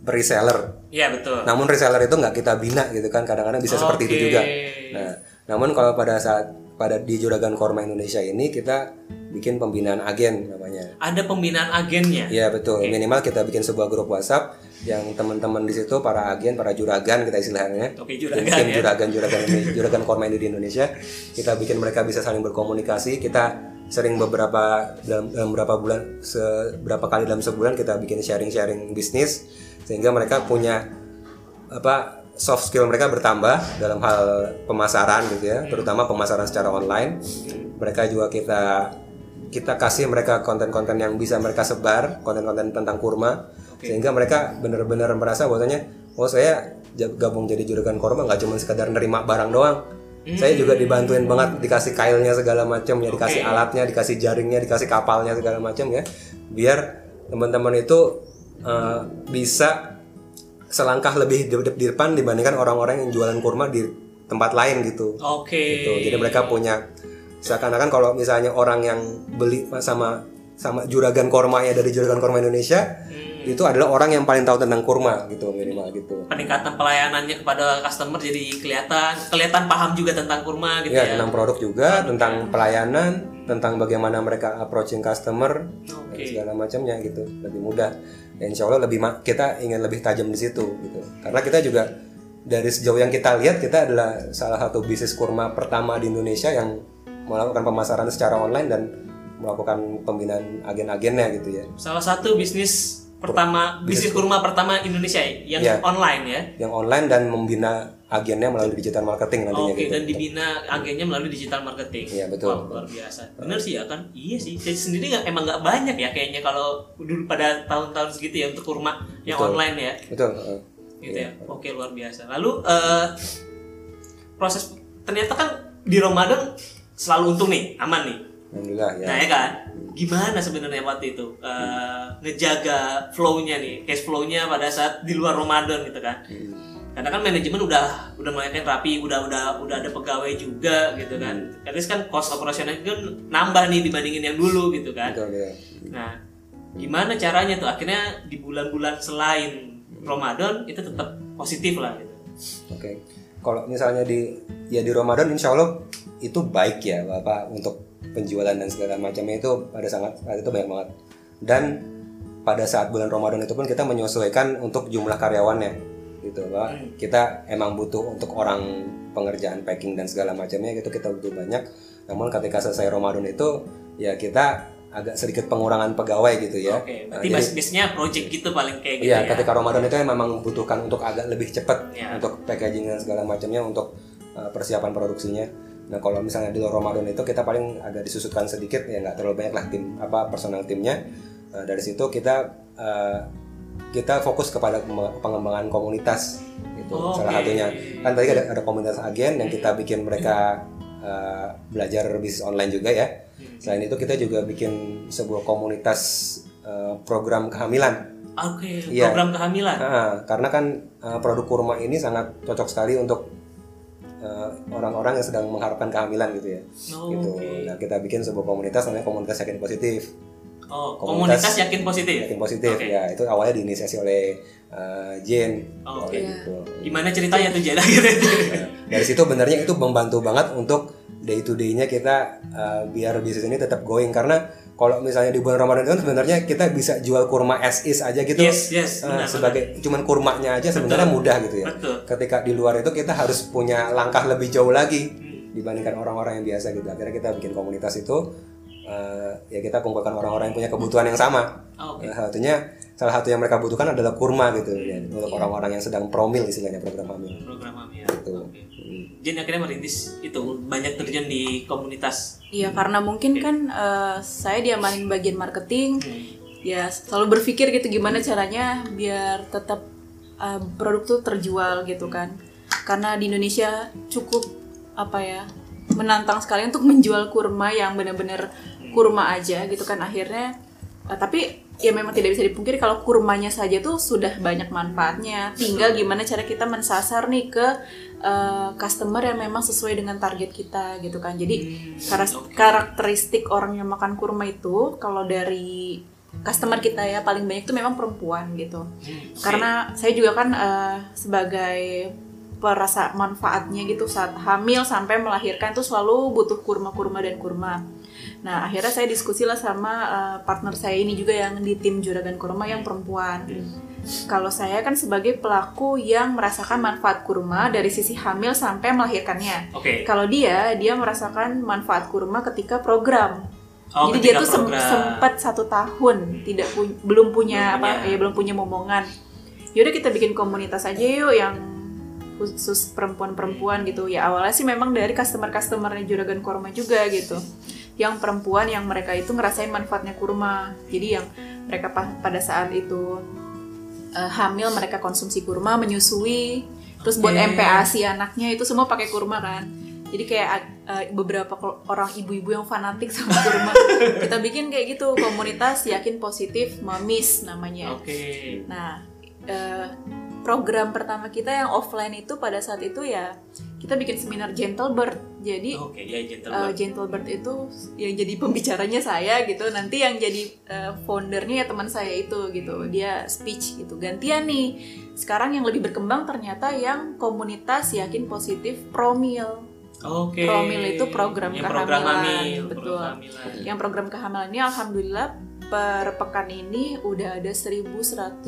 S2: reseller.
S1: Iya, betul.
S2: namun reseller itu nggak kita bina gitu kan kadang-kadang bisa seperti itu juga. Nah namun kalau pada saat pada di Juragan Korma Indonesia ini kita bikin pembinaan agen namanya
S1: Ada pembinaan agennya.
S2: Iya betul. Minimal kita bikin sebuah grup WhatsApp yang teman-teman di situ para agen, para juragan kita istilahnya.
S1: Oke, juragan
S2: Bikin
S1: ya.
S2: juragan juragan ini, juragan korma ini di Indonesia. Kita bikin mereka bisa saling berkomunikasi. Kita sering beberapa dalam, dalam beberapa bulan, seberapa kali dalam sebulan kita bikin sharing-sharing bisnis sehingga mereka punya apa soft skill mereka bertambah dalam hal pemasaran gitu ya, terutama pemasaran secara online. Mereka juga kita kita kasih mereka konten-konten yang bisa mereka sebar, konten-konten tentang kurma, sehingga mereka benar-benar merasa bahwasanya, oh saya gabung jadi juragan kurma nggak cuma sekadar nerima barang doang, saya juga dibantuin banget dikasih kailnya segala macam ya, dikasih
S1: Oke.
S2: alatnya, dikasih jaringnya, dikasih kapalnya segala macam ya, biar teman-teman itu eh, bisa selangkah lebih di, di depan dibandingkan orang-orang yang jualan kurma di tempat lain gitu
S1: Oke.
S2: gitu. Jadi mereka punya seakan-akan kalau misalnya orang yang beli sama sama juragan korma ya dari juragan korma Indonesia
S1: Hmm.
S2: itu adalah orang yang paling tahu tentang kurma gitu minimal gitu.
S1: peningkatan pelayanannya kepada customer jadi kelihatan kelihatan paham juga tentang kurma gitu
S2: Ya,
S1: ya.
S2: tentang produk juga, tentang pelayanan, tentang bagaimana mereka approaching customer dan
S1: Oke.
S2: segala macamnya gitu, lebih mudah. Dan insya Allah lebih kita ingin lebih tajam di situ gitu. Karena kita juga dari sejauh yang kita lihat kita adalah salah satu bisnis kurma pertama di Indonesia yang melakukan pemasaran secara online dan melakukan pembinaan agen-agennya gitu ya
S1: Salah satu bisnis pertama bisnis kurma pertama Indonesia ya, yang
S2: Iya.
S1: online ya.
S2: yang online dan membina agennya melalui digital marketing nantinya
S1: Oke,
S2: gitu
S1: dan dibina agennya melalui digital marketing.
S2: Iya, betul.
S1: Wah, luar biasa. Bener sih ya kan? Iya sih. Saya sendiri nggak emang nggak banyak ya kayaknya kalau dulu pada tahun-tahun segitu ya untuk kurma yang
S2: Betul.
S1: online ya.
S2: betul.
S1: Gitu ya. Oke, luar biasa. Lalu eh, proses ternyata kan di Ramadan selalu untung nih, aman nih.
S2: alhamdulillah ya
S1: Nah ya kan, gimana sebenarnya waktu itu eh, ngejaga flow-nya nih, cash flow-nya pada saat di luar Ramadan gitu kan? Karena kan manajemen udah udah mulai kan rapi, udah udah udah ada pegawai juga gitu kan. At least kan cost operasional kan nambah nih dibandingin yang dulu gitu kan.
S2: betul ya
S1: Nah, gimana caranya tuh akhirnya di bulan-bulan selain Ramadan itu tetap positif lah gitu.
S2: Oke, kalau misalnya di ya di Ramadan Insya Allah itu baik ya bapak untuk penjualan dan segala macamnya itu pada sangat saat itu banyak banget. Dan pada saat bulan Ramadan itu pun kita menyesuaikan untuk jumlah karyawannya gitu pak. Kita emang butuh untuk orang pengerjaan packing dan segala macamnya gitu kita butuh banyak. Namun ketika selesai Ramadan itu ya kita agak sedikit pengurangan pegawai gitu ya.
S1: Oke,
S2: Nah,
S1: berarti
S2: jadi-
S1: bisnisnya project gitu paling kayak gitu
S2: Iya,
S1: ya.
S2: ketika Ramadan itu memang membutuhkan untuk agak lebih cepat
S1: Iya.
S2: untuk packaging dan segala macamnya untuk uh, persiapan produksinya. Nah, kalau misalnya di luar Ramadan itu kita paling agak disusutkan sedikit ya nggak terlalu banyak lah tim apa personal timnya. Uh, dari situ kita uh, kita fokus kepada pengembangan komunitas itu
S1: Oke.
S2: salah satunya. Kan tadi ada, ada komunitas agen yang kita bikin mereka uh, belajar bisnis online juga ya. Selain itu kita juga bikin sebuah komunitas uh, program kehamilan.
S1: Oke,
S2: Iya.
S1: program kehamilan.
S2: Nah, karena kan uh, produk kurma ini sangat cocok sekali untuk orang-orang yang sedang mengharapkan kehamilan gitu ya.
S1: Oh,
S2: gitu.
S1: oke.
S2: Nah, kita bikin sebuah komunitas namanya komunitas yakin positif.
S1: Oh,
S2: Komunitas-
S1: komunitas yakin positif.
S2: Yakin positif
S1: Oke.
S2: ya. Itu awalnya diinisiasi oleh uh, Jane.
S1: Oh,
S3: Iya.
S2: gitu.
S1: Gimana ceritanya tuh gitu?
S2: Nah, dari situ benernya itu membantu banget untuk day to day-nya kita uh, biar bisnis ini tetap going karena kalau misalnya di bulan Ramadan itu kan sebenarnya kita bisa jual kurma as is aja gitu.
S1: Yes, yes,
S2: Uh,
S1: benar,
S2: sebagai cuman kurmanya aja sebenarnya mudah gitu ya.
S1: Betul.
S2: ketika di luar itu kita harus punya langkah lebih jauh lagi
S1: Hmm.
S2: dibandingkan orang-orang yang biasa gitu akhirnya kita bikin komunitas itu eh, ya kita kumpulkan orang-orang yang punya kebutuhan yang sama
S1: Oh, Oke.
S2: salah satunya salah satu yang mereka butuhkan adalah kurma gitu ya
S1: Hmm.
S2: untuk orang-orang yang sedang promil istilahnya program hamil
S1: Program hamil.
S2: Gitu.
S1: Oke. Jen akhirnya merintis itu banyak terjun di komunitas.
S3: Iya karena mungkin kan eh, saya diamanin bagian marketing,
S1: Hmm.
S3: ya selalu berpikir gitu gimana caranya biar tetap eh, produk tuh terjual gitu kan. Karena di Indonesia cukup apa ya menantang sekali untuk menjual kurma yang benar-benar kurma aja gitu kan akhirnya. eh, tapi ya memang tidak bisa dipungkiri kalau kurmanya saja tuh sudah banyak manfaatnya. Tinggal gimana cara kita mensasar nih ke eh, customer yang memang sesuai dengan target kita gitu kan. Jadi karas- karakteristik orang yang makan kurma itu kalau dari customer kita ya paling banyak itu memang perempuan gitu. Karena saya juga kan eh, sebagai perasa manfaatnya gitu saat hamil sampai melahirkan tuh selalu butuh kurma-kurma dan kurma. Nah akhirnya saya diskusi lah sama eh, partner saya ini juga yang di tim juragan kurma yang perempuan. Kalau saya kan sebagai pelaku yang merasakan manfaat kurma dari sisi hamil sampai melahirkannya.
S1: Oke.
S3: Kalau dia, dia merasakan manfaat kurma ketika program.
S1: Oh,
S3: Jadi dia tuh sem-
S1: program.
S3: sempat satu tahun tidak pu- belum punya
S1: Belum
S3: apa
S1: punya.
S3: ya belum punya momongan. Yaudah kita bikin komunitas aja yuk yang khusus perempuan-perempuan gitu. Ya awalnya sih memang dari customer-customernya juragan kurma juga gitu. Yang perempuan yang mereka itu ngerasain manfaatnya kurma. Jadi yang mereka pa- pada saat itu eh, hamil mereka konsumsi kurma, menyusui, terus buat
S1: Oke.
S3: MPA si anaknya itu semua pakai kurma kan. Jadi kayak eh, beberapa orang ibu-ibu yang fanatik sama kurma, kita bikin kayak gitu komunitas yakin positif mamis namanya.
S1: Oke.
S3: Nah, eh, program pertama kita yang offline itu pada saat itu ya kita bikin seminar Gentle Bird. Jadi
S1: Oke, ya gentle.
S3: Uh, Gentle Bird itu yang jadi pembicaranya saya gitu nanti yang jadi uh, foundernya ya teman saya itu gitu dia speech gitu gantian nih sekarang yang lebih berkembang ternyata yang komunitas yakin positif promil
S1: Oke.
S3: Promil itu program
S1: Yang program
S3: kehamilan,
S1: hamil,
S3: betul.
S1: program
S3: yang program kehamilan ini alhamdulillah per pekan ini udah ada 1117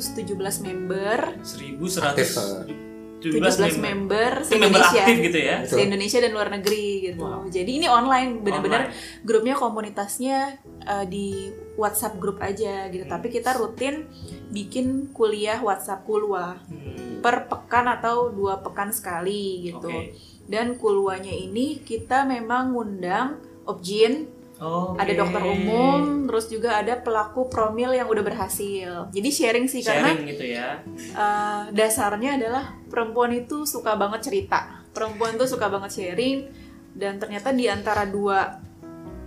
S3: member
S1: 1100
S2: Aktif, eh.
S3: 17 member
S1: member
S3: se-Indonesia.
S1: aktif gitu ya.
S2: Betul.
S3: Se-Indonesia dan luar negeri gitu. Jadi ini online, bener-bener grupnya komunitasnya uh, di WhatsApp grup aja gitu. Tapi kita rutin bikin kuliah WhatsApp kulwa
S1: Hmm,
S3: per pekan atau dua pekan sekali gitu.
S1: Oke.
S3: Dan kulwanya ini kita memang ngundang objin,
S1: Oke.
S3: ada dokter umum, terus juga ada pelaku promil yang udah berhasil. Jadi sharing sih karena
S1: sharing gitu ya.
S3: uh, dasarnya adalah perempuan itu suka banget cerita. Perempuan tuh suka banget sharing dan ternyata di antara dua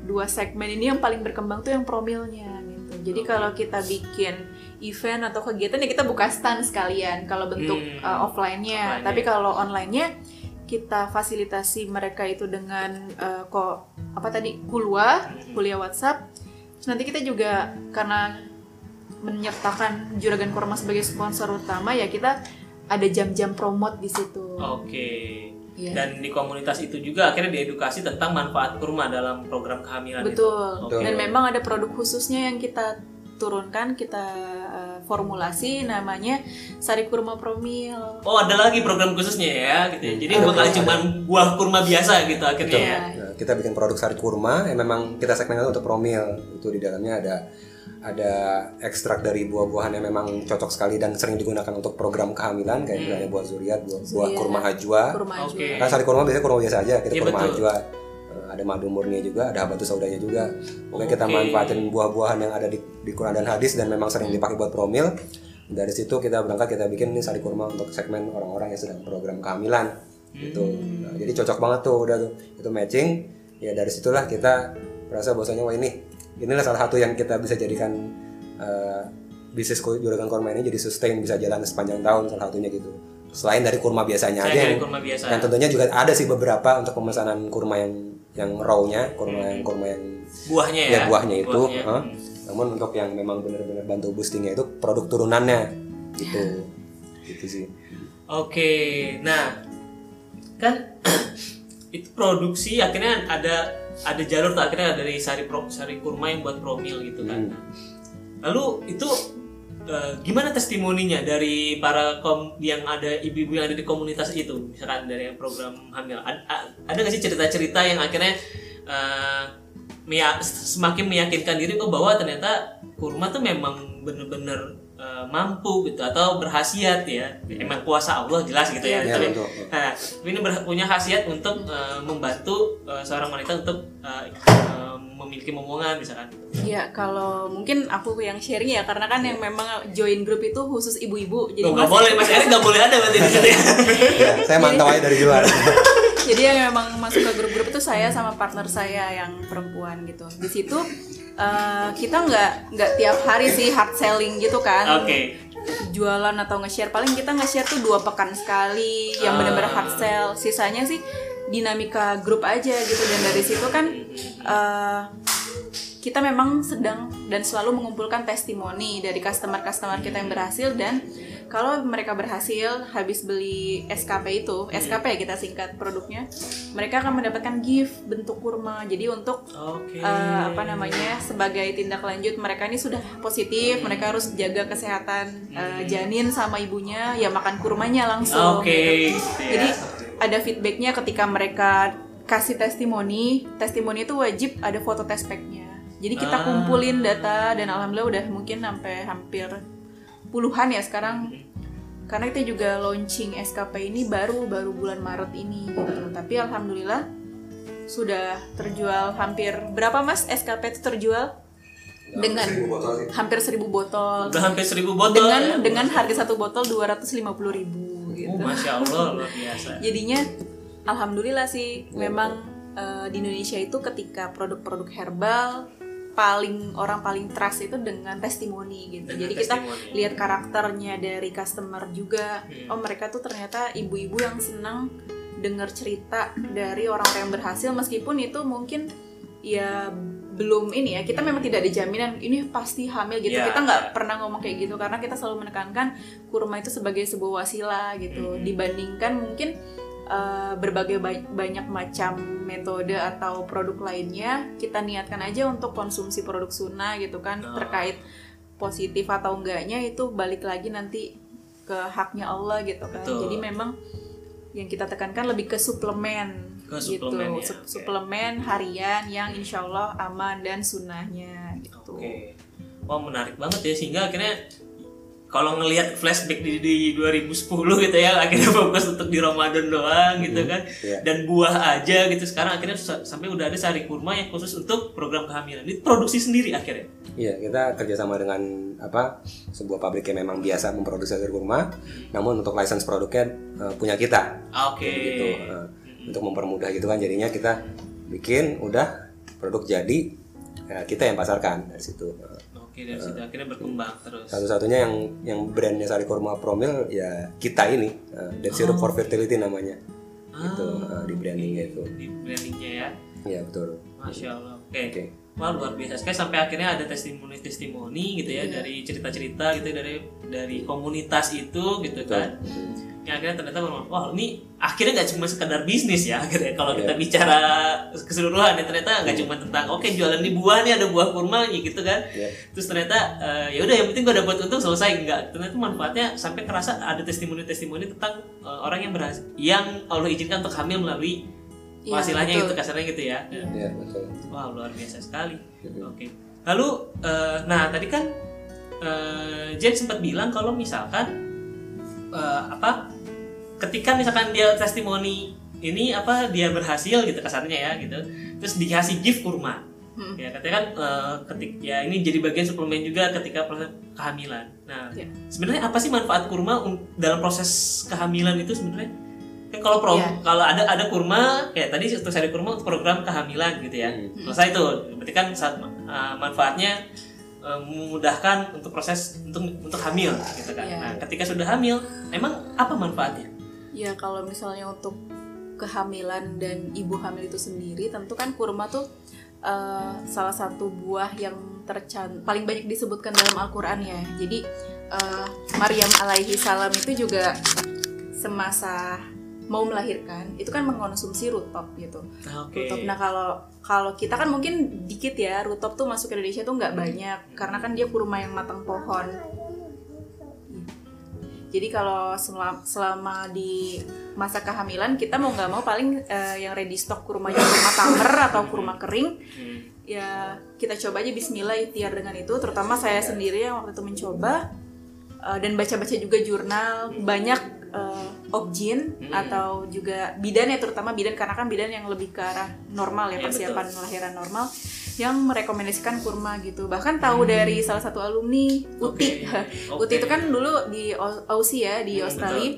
S3: dua segmen ini yang paling berkembang tuh yang promilnya gitu. Jadi kalau kita bikin event atau kegiatan ya kita buka stand sekalian kalau bentuk
S1: Hmm.
S3: uh, offline-nya.
S1: Offline-nya.
S3: Tapi kalau online-nya kita fasilitasi mereka itu dengan uh, kok apa tadi kulwa, kuliah WhatsApp. Terus nanti kita juga karena menyertakan Juragan Korma sebagai sponsor utama ya kita ada jam-jam promote di situ.
S1: Oke.
S3: Iya.
S1: Dan di komunitas itu juga akhirnya diedukasi tentang manfaat kurma dalam program kehamilan itu.
S3: Betul.
S1: Oke.
S3: Dan memang ada produk khususnya yang kita turunkan, kita uh, formulasi namanya Sari Kurma Promil.
S1: Oh ada lagi program khususnya ya gitu ya. Jadi bukan cuma buah kurma biasa gitu akhirnya ya.
S2: Nah, kita bikin produk sari kurma yang memang kita segmenkan untuk promil. Itu di dalamnya ada ada ekstrak dari buah-buahan yang memang cocok sekali dan sering digunakan untuk program kehamilan kayak misalnya buah zuriat, buah, buah kurma hajwa.
S3: Kurma
S1: Oke.
S3: juga.
S2: Kan sari kurma biasanya kurma biasa aja, kita
S1: Iya,
S2: kurma
S1: betul.
S2: hajwa. Eh, Ada madu murni juga, ada habatus saudanya juga. Mungkin kita
S1: Oke.
S2: manfaatin buah-buahan yang ada di, di Quran dan hadis dan memang sering dipakai buat promil. Dari situ kita berangkat kita bikin nih sari kurma untuk segmen orang-orang yang sedang program kehamilan gitu. Nah, jadi cocok banget tuh udah tuh itu matching. Ya dari situlah kita merasa bahwasanya wah ini inilah salah satu yang kita bisa jadikan eh, bisnis juragan kurma ini jadi sustain bisa jalan sepanjang tahun salah satunya gitu. Selain dari kurma biasanya
S1: Saya
S2: aja
S1: dari
S2: yang,
S1: kurma biasa.
S2: yang tentunya juga ada sih beberapa untuk pemesanan kurma yang yang raw-nya, kurma yang kurma yang
S1: Buahnya ya.
S2: ya buahnya itu.
S1: Buahnya.
S2: huh? Namun untuk yang memang benar-benar bantu boostingnya itu produk turunannya gitu. Gitu sih.
S1: Oke, nah kan itu produksi akhirnya ada ada jalur tuh akhirnya dari sari pro, sari kurma yang buat promil gitu kan.
S2: Hmm.
S1: Lalu itu eh, gimana testimoninya dari para kom yang ada ibu-ibu yang ada di komunitas itu, misalkan dari program hamil, ada, ada nggak sih cerita-cerita yang akhirnya eh, meya- semakin meyakinkan diri oh bahwa ternyata kurma tuh memang bener-bener eh, mampu gitu atau berhasiat ya, emang kuasa Allah jelas gitu ya.
S2: Ya,
S1: Tapi-. Nah, ini ber- punya khasiat untuk eh, membantu eh, seorang wanita untuk eh, eh, memiliki momongan misalkan.
S3: Ya kalau mungkin aku yang sharing ya karena kan yang memang join grup itu khusus ibu-ibu. Jadi
S1: Loh, nggak boleh, Mas Erik nggak boleh ada berarti di situ ya.
S2: Ya, saya mantau aja dari luar.
S3: Jadi yang memang masuk ke grup-grup itu saya sama partner saya yang perempuan gitu. Di situ eh, kita nggak nggak tiap hari sih hard selling gitu kan.
S1: Oke.
S3: Jualan atau nge-share paling kita nge-share tuh dua pekan sekali yang
S1: Ah.
S3: benar-benar hard sell. Sisanya sih dinamika grup aja gitu dan dari situ kan eh, kita memang sedang dan selalu mengumpulkan testimoni dari customer-customer kita yang berhasil dan kalau mereka berhasil habis beli SKP itu, SKP ya kita singkat produknya, mereka akan mendapatkan gift bentuk kurma. Jadi untuk
S1: Oke.
S3: eh, apa namanya sebagai tindak lanjut mereka ini sudah positif, mereka harus jaga kesehatan eh, janin sama ibunya, ya makan kurmanya langsung.
S1: Oke,
S3: gitu. Jadi ada feedbacknya ketika mereka kasih testimoni, testimoni itu wajib ada foto test packnya. Jadi kita
S1: Ah.
S3: kumpulin data dan alhamdulillah udah mungkin sampai hampir puluhan ya sekarang. Karena kita juga launching SKP ini baru baru bulan Maret ini gitu. Tapi alhamdulillah sudah terjual hampir berapa Mas SKP itu terjual? Dengan hampir 1000 botol.
S1: Udah hampir seribu botol.
S3: Dengan
S1: ya?
S3: dengan harga satu botol 250.000 ribu gitu.
S1: Oh, masya Allah luar biasa.
S3: Jadinya alhamdulillah sih memang eh, di Indonesia itu ketika produk-produk herbal paling orang paling trust itu dengan testimoni gitu.
S1: Dengan
S3: Jadi kita
S1: testimoni.
S3: lihat karakternya dari customer juga.
S1: Hmm.
S3: Oh mereka tuh ternyata ibu-ibu yang senang dengar cerita dari orang-orang yang berhasil meskipun itu mungkin ya belum ini ya kita memang tidak ada jaminan ini pasti hamil gitu
S1: Ya.
S3: kita nggak pernah ngomong kayak gitu karena kita selalu menekankan kurma itu sebagai sebuah wasilah gitu
S1: Mhm.
S3: dibandingkan mungkin uh, berbagai ba- banyak macam metode atau produk lainnya kita niatkan aja untuk konsumsi produk sunnah gitu kan
S1: Oh.
S3: terkait positif atau enggaknya itu balik lagi nanti ke haknya Allah gitu kan
S1: Betul.
S3: jadi memang yang kita tekankan lebih ke suplemen
S1: Ke
S3: gitu.
S1: suplemen ya,
S3: suplemen harian yang insya Allah aman dan sunnahnya gitu.
S1: Oke. Wah menarik banget ya sehingga akhirnya kalau ngelihat flashback di, di 2010 gitu ya akhirnya fokus untuk di Ramadan doang gitu kan.
S2: Iya.
S1: dan buah aja gitu. Sekarang akhirnya sa- sampai udah ada sari kurma yang khusus untuk program kehamilan. Ini produksi sendiri akhirnya?
S2: Iya, kita kerjasama dengan apa sebuah pabrik yang memang biasa memproduksi air kurma, namun untuk license produknya eh, punya kita.
S1: Ah, oke.
S2: Gitu eh, untuk mempermudah gitu kan. Jadinya kita bikin udah produk jadi ya kita yang pasarkan dari situ. Eh,
S1: oke dari situ akhirnya berkembang terus.
S2: satu-satunya yang yang brandnya Sari Kurma Promil ya kita ini eh, dan Syrup for Fertility namanya. Itu eh, di brandingnya itu.
S1: Di brandingnya ya?
S2: Ya betul.
S1: Masya Allah oke.
S2: Oke.
S1: Wah luar biasa. Sekali sampai akhirnya ada testimoni-testimoni gitu ya dari cerita-cerita gitu dari dari komunitas itu gitu kan. Yang akhirnya ternyata bermakna, wah ini akhirnya nggak cuma sekedar bisnis ya akhirnya kalau kita bicara keseluruhan ya ternyata nggak cuma tentang oke jualan di buah nih ada buah kurma nih gitu kan.
S2: Iya.
S1: Terus ternyata eh, ya udah yang penting gue dapat untung selesai enggak. Ternyata manfaatnya sampai kerasa ada testimoni-testimoni tentang eh, orang yang berhasil yang Allah izinkan untuk hamil melalui
S3: Iya,
S1: penghasilannya
S3: betul.
S1: gitu kasarnya gitu ya.
S2: ya betul
S1: Wah luar biasa sekali. Oke. Lalu, eh, nah tadi kan eh, Jen sempat bilang kalau misalkan eh, apa, ketika misalkan dia testimoni ini apa dia berhasil gitu kasarnya ya gitu, terus dikasih gift kurma.
S3: Hmm.
S1: Ya katanya kan eh, ketik ya ini jadi bagian suplemen juga ketika proses kehamilan. Nah
S3: Ya.
S1: sebenarnya apa sih manfaat kurma dalam proses kehamilan itu sebenarnya? Kan kalau pro,
S3: Ya.
S1: kalau ada ada kurma kayak tadi untuk sari kurma untuk program kehamilan gitu ya. Selesai itu. Berarti kan saat uh, manfaatnya uh, memudahkan untuk proses untuk untuk hamil gitu kan.
S3: Ya.
S1: Nah, ketika sudah hamil, emang apa manfaatnya?
S3: Ya kalau misalnya untuk kehamilan dan ibu hamil itu sendiri, tentu kan kurma tuh eh, salah satu buah yang tercan paling banyak disebutkan dalam Al-Quran ya. Jadi eh, Maryam alaihi salam itu juga semasa mau melahirkan itu kan mengkonsumsi rutop gitu.
S1: Nah, Oke.
S3: Rutop. Nah kalau kalau kita kan mungkin dikit ya rutop tuh masuk ke Indonesia tuh nggak banyak karena kan dia kurma yang matang pohon. Jadi kalau selama, selama di masa kehamilan kita mau nggak mau paling eh, yang ready stock kurmanya kurma tamer atau kurma kering ya kita coba aja Bismillah ikhtiar dengan itu terutama saya sendiri yang waktu itu mencoba eh, dan baca-baca juga jurnal banyak eh, objin
S1: Hmm.
S3: atau juga bidan ya terutama bidan karena kan bidan yang lebih ke arah normal ya
S1: Iya,
S3: persiapan lahiran normal yang merekomendasikan kurma gitu bahkan tahu dari salah satu alumni Uti
S1: Hmm. Oke.
S3: Uti itu kan dulu di Au- Aussie ya di
S1: Hmm,
S3: Australia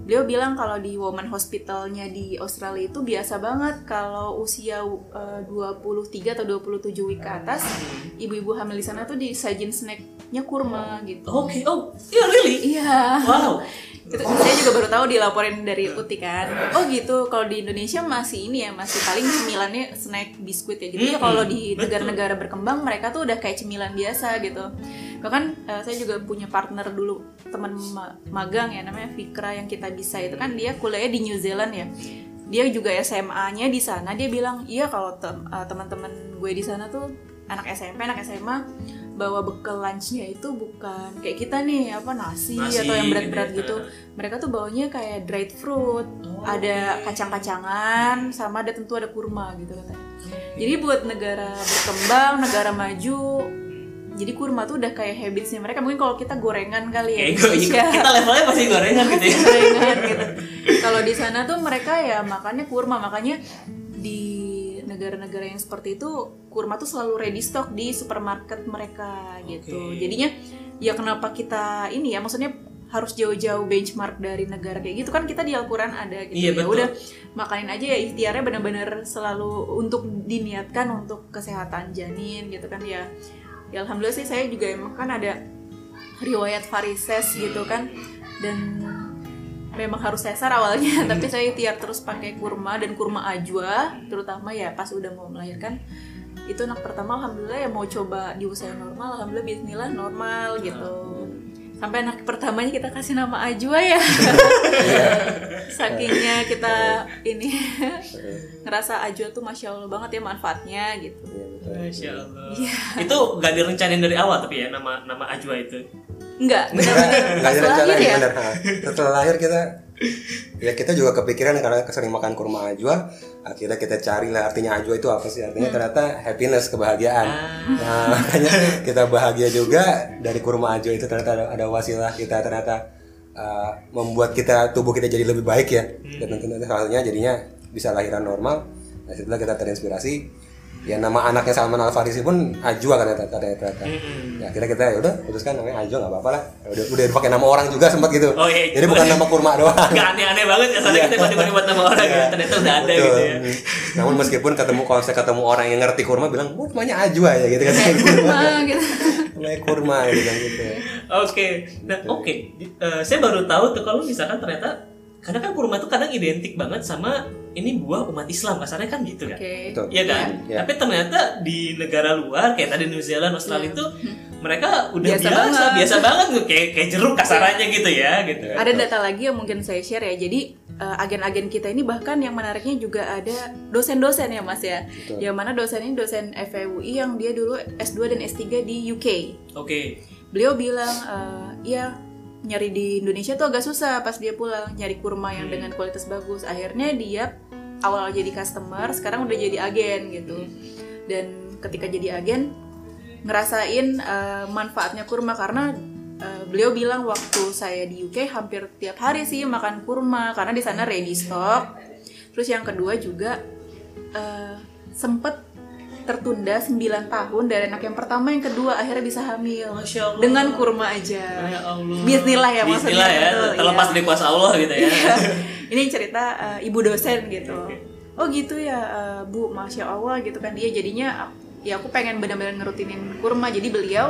S3: beliau bilang kalau di woman hospitalnya di Australia itu biasa banget kalau usia uh, 23 atau 27 week ke atas
S1: Hmm.
S3: ibu-ibu hamil di sana tuh disajin snacknya kurma gitu
S1: Oke. Oh, yeah, really?
S3: iya
S1: Wow.
S3: itu saya juga baru tahu dilaporin dari Uti kan. Oh gitu. Kalau di Indonesia masih ini ya masih paling cemilannya snack biskuit ya. Gitu ya
S1: Mm-mm,
S3: kalau di negara-negara berkembang mereka tuh udah kayak cemilan biasa gitu. Bahkan eh, saya juga punya partner dulu teman ma- magang ya namanya Fikra yang kita bisa. Itu kan dia kuliahnya di New Zealand ya. Dia juga SMA-nya di sana. Dia bilang iya kalau tem- eh, teman-teman gue di sana tuh anak SMP anak SMA bawa bekal lunchnya itu bukan kayak kita nih apa nasi,
S1: Nasi,
S3: atau yang berat-berat
S1: gitu
S3: gitu
S1: ya.
S3: mereka tuh bawanya kayak dried fruit ada kacang-kacangan sama ada tentu ada kurma gitu katanya jadi buat negara berkembang negara maju jadi kurma tuh udah kayak habitsnya mereka mungkin kalau kita gorengan kali ya
S1: gue,
S3: Indonesia.
S1: kita levelnya masih gorengan gitu ya.
S3: gorengan gitu. Kalau di sana tuh mereka ya makannya kurma, makanya di negara-negara yang seperti itu kurma tuh selalu ready stock di supermarket mereka gitu.
S1: Oke.
S3: Jadinya ya kenapa kita ini ya maksudnya harus jauh-jauh benchmark dari negara kayak gitu kan kita di Al-Qur'an ada gitu.
S1: Iya,
S3: ya
S1: betul.
S3: udah makanin aja ya ikhtiarnya benar-benar selalu untuk diniatkan untuk kesehatan janin gitu kan ya. Ya alhamdulillah sih saya juga emang kan ada riwayat varises gitu kan dan memang harus sesar awalnya tapi saya ikhtiar terus pakai kurma dan kurma ajwa terutama ya pas udah mau melahirkan. Itu anak pertama alhamdulillah ya mau coba di usia normal alhamdulillah bismillah normal gitu sampai anak pertamanya kita kasih nama ajwa ya sakingnya kita ini ngerasa ajwa tuh masya allah banget ya manfaatnya gitu
S2: Iya, betul.
S1: Masya Allah.
S3: Iya.
S1: Itu gak direncanain dari awal tapi ya nama nama Ajwa itu.
S3: Enggak, benar-benar
S2: nggak
S3: lahir ya.
S2: bener. Ha. Setelah lahir kita ya kita juga kepikiran karena sering makan kurma ajwa akhirnya kita cari lah artinya ajwa itu apa sih
S3: Hmm.
S2: artinya ternyata happiness kebahagiaan
S1: Ah.
S2: nah makanya kita bahagia juga dari kurma ajwa itu ternyata ada, ada wasilah kita ternyata uh, membuat kita tubuh kita jadi lebih baik ya
S1: Hmm.
S2: dan tentunya salah satunya jadinya bisa lahiran normal nah setelah kita terinspirasi ya nama anaknya Salman Al Farisi pun Ajwa kan ternyata ternyata
S1: Mm-mm.
S2: ya akhirnya kita ya udah putuskan namanya Ajwa nggak apa-apa lah. Udah udah pakai nama orang juga sempat gitu.
S1: Oh, iya.
S2: jadi bukan nama kurma doang.
S1: Gak aneh-aneh banget ya soalnya kita tiba-tiba buat nama orang ya ternyata udah ada
S2: Betul.
S1: gitu ya.
S2: Namun meskipun ketemu kalau saya ketemu orang yang ngerti kurma bilang oh namanya Ajwa ya gitu kan.
S3: Wah, gitu.
S2: namanya kurma gitu kan gitu.
S1: Oke, nah oke, Eh, saya baru tahu tuh kalau misalkan ternyata karena kan kurma itu kadang identik banget sama ini buah umat Islam kasarnya kan gitu kan.
S2: Betul.
S1: Iya kan?
S2: Iya.
S1: Tapi ternyata di negara luar kayak tadi New Zealand, Australia itu mereka udah
S3: Biasa
S1: biasa,
S3: banget.
S1: biasa banget tuh kayak kayak jeruk kasarannya gitu ya, gitu.
S3: Ada data lagi yang mungkin saya share ya. Jadi eh, agen-agen kita ini bahkan yang menariknya juga ada dosen-dosen ya Mas ya. Yang mana dosen ini dosen FEUI yang dia dulu S2 dan S3 di UK.
S1: Oke,
S3: Beliau bilang eh, ya nyari di Indonesia tuh agak susah pas dia pulang nyari kurma yang dengan kualitas bagus. Akhirnya dia awal jadi customer, sekarang udah jadi agen gitu. Dan ketika jadi agen ngerasain eh, manfaatnya kurma karena eh, beliau bilang waktu saya di UK hampir tiap hari sih makan kurma karena di sana ready stock. Terus yang kedua juga eh, sempet tertunda 9 tahun dari anak yang pertama yang kedua akhirnya bisa hamil
S1: Masya Allah.
S3: dengan kurma aja.
S1: Ya Allah.
S3: Bismillah ya maksudnya.
S1: Bismillah ya,
S3: Betul,
S1: terlepas
S3: iya.
S1: dari kuasa Allah gitu ya.
S3: Iya. Ini cerita eh, ibu dosen gitu. Oh gitu ya eh, Bu, masya Allah gitu kan dia jadinya ya aku pengen benar-benar ngerutinin kurma jadi beliau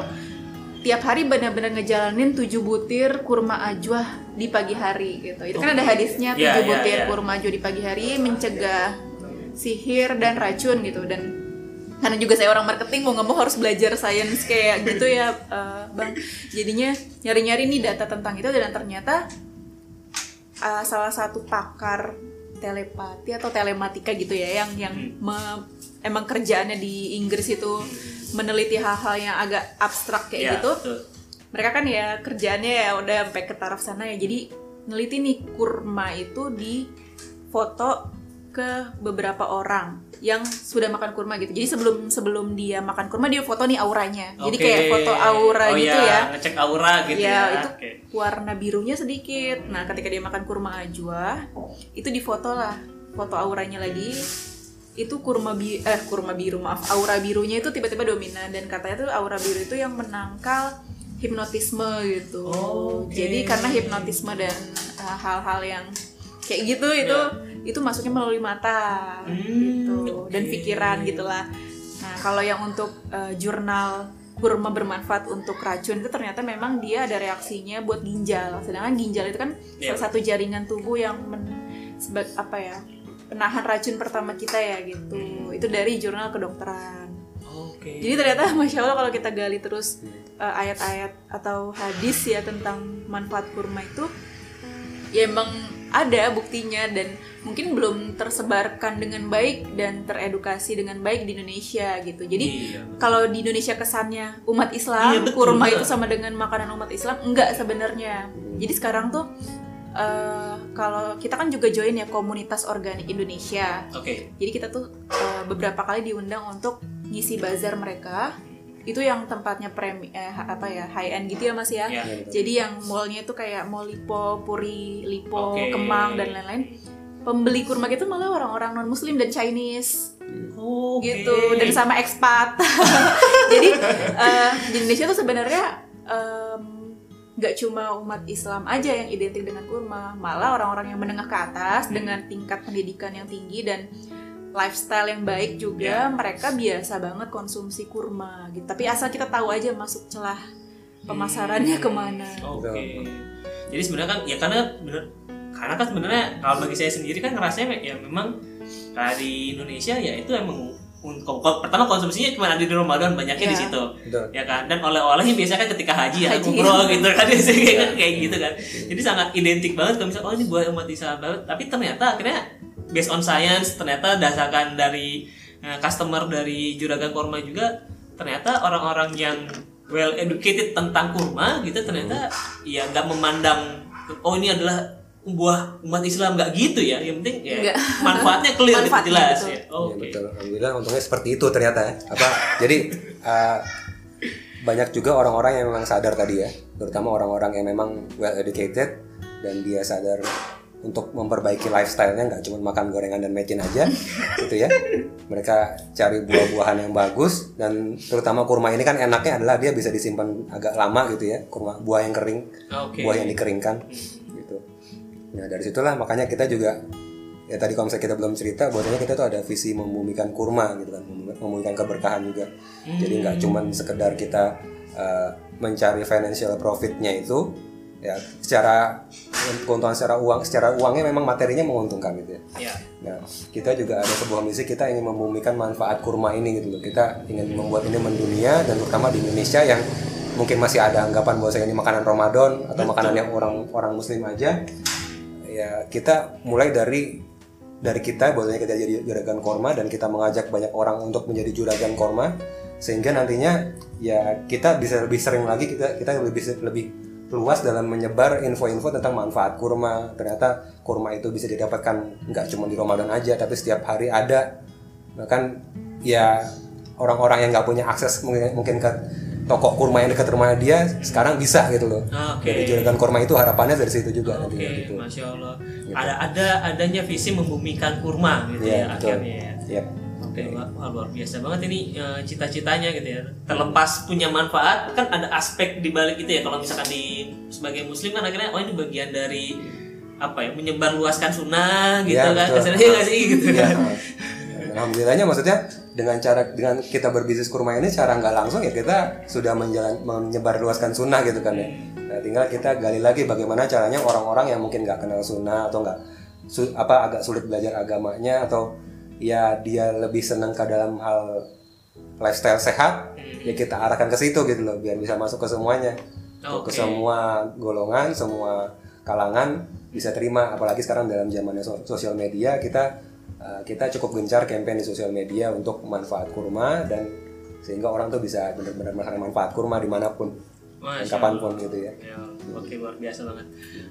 S3: tiap hari benar-benar ngejalanin 7 butir kurma ajwa di pagi hari gitu. Itu kan ada hadisnya 7
S1: Iya, iya,
S3: butir
S1: iya.
S3: kurma ajwa di pagi hari mencegah sihir dan racun gitu dan karena juga saya orang marketing mau nggak mau harus belajar sains kayak gitu ya eh, bang. Jadinya nyari-nyari nih data tentang itu dan ternyata uh, salah satu pakar telepati atau telematika gitu ya yang yang me- emang kerjaannya di Inggris itu meneliti hal-hal yang agak abstrak kayak
S1: Ya,
S3: gitu.
S1: betul.
S3: mereka kan ya kerjaannya ya udah sampai ke taraf sana ya. Jadi neliti nih kurma itu di foto ke beberapa orang yang sudah makan kurma gitu jadi sebelum sebelum dia makan kurma dia foto nih auranya jadi
S1: Oke.
S3: kayak foto aura
S1: Oh
S3: gitu
S1: iya,
S3: ya
S1: ngecek aura gitu
S3: ya,
S1: ya.
S3: itu
S1: Oke.
S3: warna birunya sedikit. Nah, ketika dia makan kurma ajwa, itu difoto lah, foto auranya lagi. Itu kurma bi eh kurma biru maaf, aura birunya itu tiba-tiba dominan dan katanya tuh aura biru itu yang menangkal hipnotisme gitu.
S1: Oh, oke.
S3: Jadi karena hipnotisme dan uh, hal-hal yang kayak gitu itu itu masuknya melalui mata
S1: Hmm,
S3: gitu dan pikiran gitulah. Nah, kalau yang untuk uh, jurnal kurma bermanfaat untuk racun itu ternyata memang dia ada reaksinya buat ginjal. Sedangkan ginjal itu kan
S1: Iya.
S3: salah satu jaringan tubuh yang men, apa ya? penahan racun pertama kita ya gitu. Itu dari jurnal kedokteran.
S1: Oke.
S3: Jadi ternyata masya Allah kalau kita gali terus uh, ayat-ayat atau hadis ya tentang manfaat kurma itu ya emang ada buktinya dan mungkin belum tersebarkan dengan baik dan teredukasi dengan baik di Indonesia gitu. Jadi
S1: Iya.
S3: kalau di Indonesia kesannya umat
S1: Iya,
S3: Islam
S1: betul,
S3: kurma
S1: betul.
S3: itu sama dengan makanan umat Islam enggak sebenarnya. Jadi sekarang tuh eh, kalau kita kan juga join ya komunitas organik Indonesia.
S1: Oke.
S3: Jadi kita tuh eh, beberapa kali diundang untuk ngisi bazar mereka. Itu yang tempatnya premi eh, apa ya high end gitu ya Mas ya.
S1: Ya.
S3: Jadi yang mallnya itu kayak Mall Lipo, Puri, Lipo,
S1: Oke.
S3: Kemang dan lain-lain. Pembeli kurma gitu malah orang-orang non Muslim dan Chinese
S1: Oke.
S3: gitu dan sama ekspat. Jadi eh, di Indonesia tuh sebenarnya em, nggak cuma umat Islam aja yang identik dengan kurma, malah orang-orang yang menengah ke atas dengan tingkat pendidikan yang tinggi dan lifestyle yang baik juga mereka biasa banget konsumsi kurma gitu. Tapi asal kita tahu aja masuk celah pemasarannya ke mana.
S1: Oke. Jadi sebenarnya kan ya karena bener karena kan sebenarnya kalau bagi saya sendiri kan ngerasanya ya memang di Indonesia ya itu emang un- ko- ko- pertama konsumsinya cuma ada di Ramadan banyaknya di
S3: Iya.
S1: situ
S2: Betul.
S1: ya kan dan oleh-olehnya biasanya kan ketika haji ya umroh gitu kan biasanya kayak, kayak gitu kan jadi sangat identik banget kalau misalnya oh ini buat umat Islam banget tapi ternyata akhirnya based on science ternyata dasarkan dari eh, customer dari juragan korma juga ternyata orang-orang yang well educated tentang kurma gitu ternyata ya nggak memandang oh ini adalah buah umat Islam nggak gitu ya yang penting ya manfaatnya clear gitu,
S3: Manfaatnya,
S1: jelas
S3: betul.
S1: ya
S2: Iya,
S1: oke
S2: betul. Alhamdulillah untungnya seperti itu ternyata ya. Apa jadi uh, banyak juga orang-orang yang memang sadar tadi ya, terutama orang-orang yang memang well educated dan dia sadar untuk memperbaiki lifestyle-nya nggak cuma makan gorengan dan mecin aja gitu ya. Mereka cari buah-buahan yang bagus dan terutama kurma ini kan enaknya adalah dia bisa disimpan agak lama gitu ya, kurma buah yang kering,
S1: Oke.
S2: buah yang dikeringkan gitu. Nah, dari situlah makanya kita juga ya tadi kalau misalnya kita belum cerita bahwasanya kita tuh ada visi membumikan kurma gitu kan membumikan- keberkahan juga jadi nggak cuman sekedar kita uh, mencari financial profitnya itu ya secara keuntungan secara uang secara uangnya memang materinya menguntungkan gitu ya
S1: ya
S2: Nah, kita juga ada sebuah misi kita ingin membumikan manfaat kurma ini gitu loh. Kita ingin membuat ini mendunia dan terutama di Indonesia yang mungkin masih ada anggapan bahwa ini makanan Ramadan atau makanan yang orang orang muslim aja. Ya, kita mulai dari dari kita bahwasanya kita jadi juragan korma dan kita mengajak banyak orang untuk menjadi juragan korma sehingga nantinya ya kita bisa lebih sering lagi kita kita lebih lebih luas dalam menyebar info-info tentang manfaat kurma. Ternyata kurma itu bisa didapatkan nggak cuma di Ramadan aja, tapi setiap hari ada. Bahkan ya orang-orang yang nggak punya akses mungkin, mungkin ke toko kurma yang dekat rumah dia sekarang bisa gitu loh.
S1: Oke.
S2: Dari juragan kurma itu harapannya dari situ juga
S1: Oke,
S2: nantinya gitu.
S1: masya Allah. Ada ada adanya visi membumikan kurma gitu
S2: Iya,
S1: ya
S2: betul.
S1: akhirnya. ya.
S2: Yep.
S1: Oke, wah, wah, luar biasa banget ini eh, cita-citanya gitu ya. Terlepas punya manfaat, kan ada aspek di balik itu ya. Kalau misalkan di sebagai muslim kan akhirnya oh ini bagian dari apa ya menyebar luaskan sunnah gitu
S2: Iya,
S1: kan. Kesannya nggak sih gitu kan.
S2: Alhamdulillahnya maksudnya dengan cara dengan kita berbisnis kurma ini cara nggak langsung ya kita sudah menjalan menyebar luaskan sunnah gitu kan ya. Nah, tinggal kita gali lagi bagaimana caranya orang-orang yang mungkin nggak kenal sunnah atau nggak su- apa agak sulit belajar agamanya atau ya dia lebih senang ke dalam hal lifestyle sehat ya kita arahkan ke situ gitu loh biar bisa masuk ke semuanya. Ke
S1: Oke.
S2: semua golongan semua kalangan bisa terima. Apalagi sekarang dalam zamannya so- sosial media kita uh, kita cukup gencar campaign di sosial media untuk manfaat kurma dan sehingga orang tuh bisa benar-benar merasakan manfaat kurma di mana pun
S1: Masya
S2: kapan pun gitu ya.
S1: Ya, oke luar biasa banget.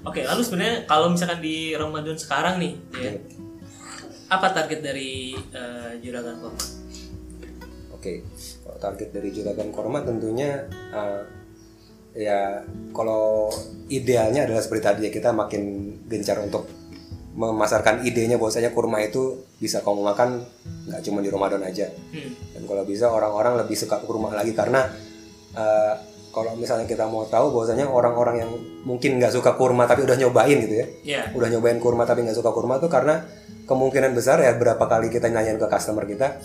S1: Oke, lalu sebenarnya kalau misalkan di Ramadan sekarang nih, ya, apa target dari eh, juragan kurma?
S2: Oke, kalau target dari juragan korma tentunya uh, ya kalau idealnya adalah seperti tadi ya kita makin gencar untuk memasarkan idenya bahwasanya kurma itu bisa kamu makan nggak cuma di Ramadan aja
S1: Hmm.
S2: dan kalau bisa orang-orang lebih suka kurma lagi karena uh, kalau misalnya kita mau tahu bahwasanya orang-orang yang mungkin nggak suka kurma tapi udah nyobain gitu ya
S1: Ya,
S2: udah nyobain kurma tapi nggak suka kurma tuh karena kemungkinan besar ya berapa kali kita nanyain ke customer kita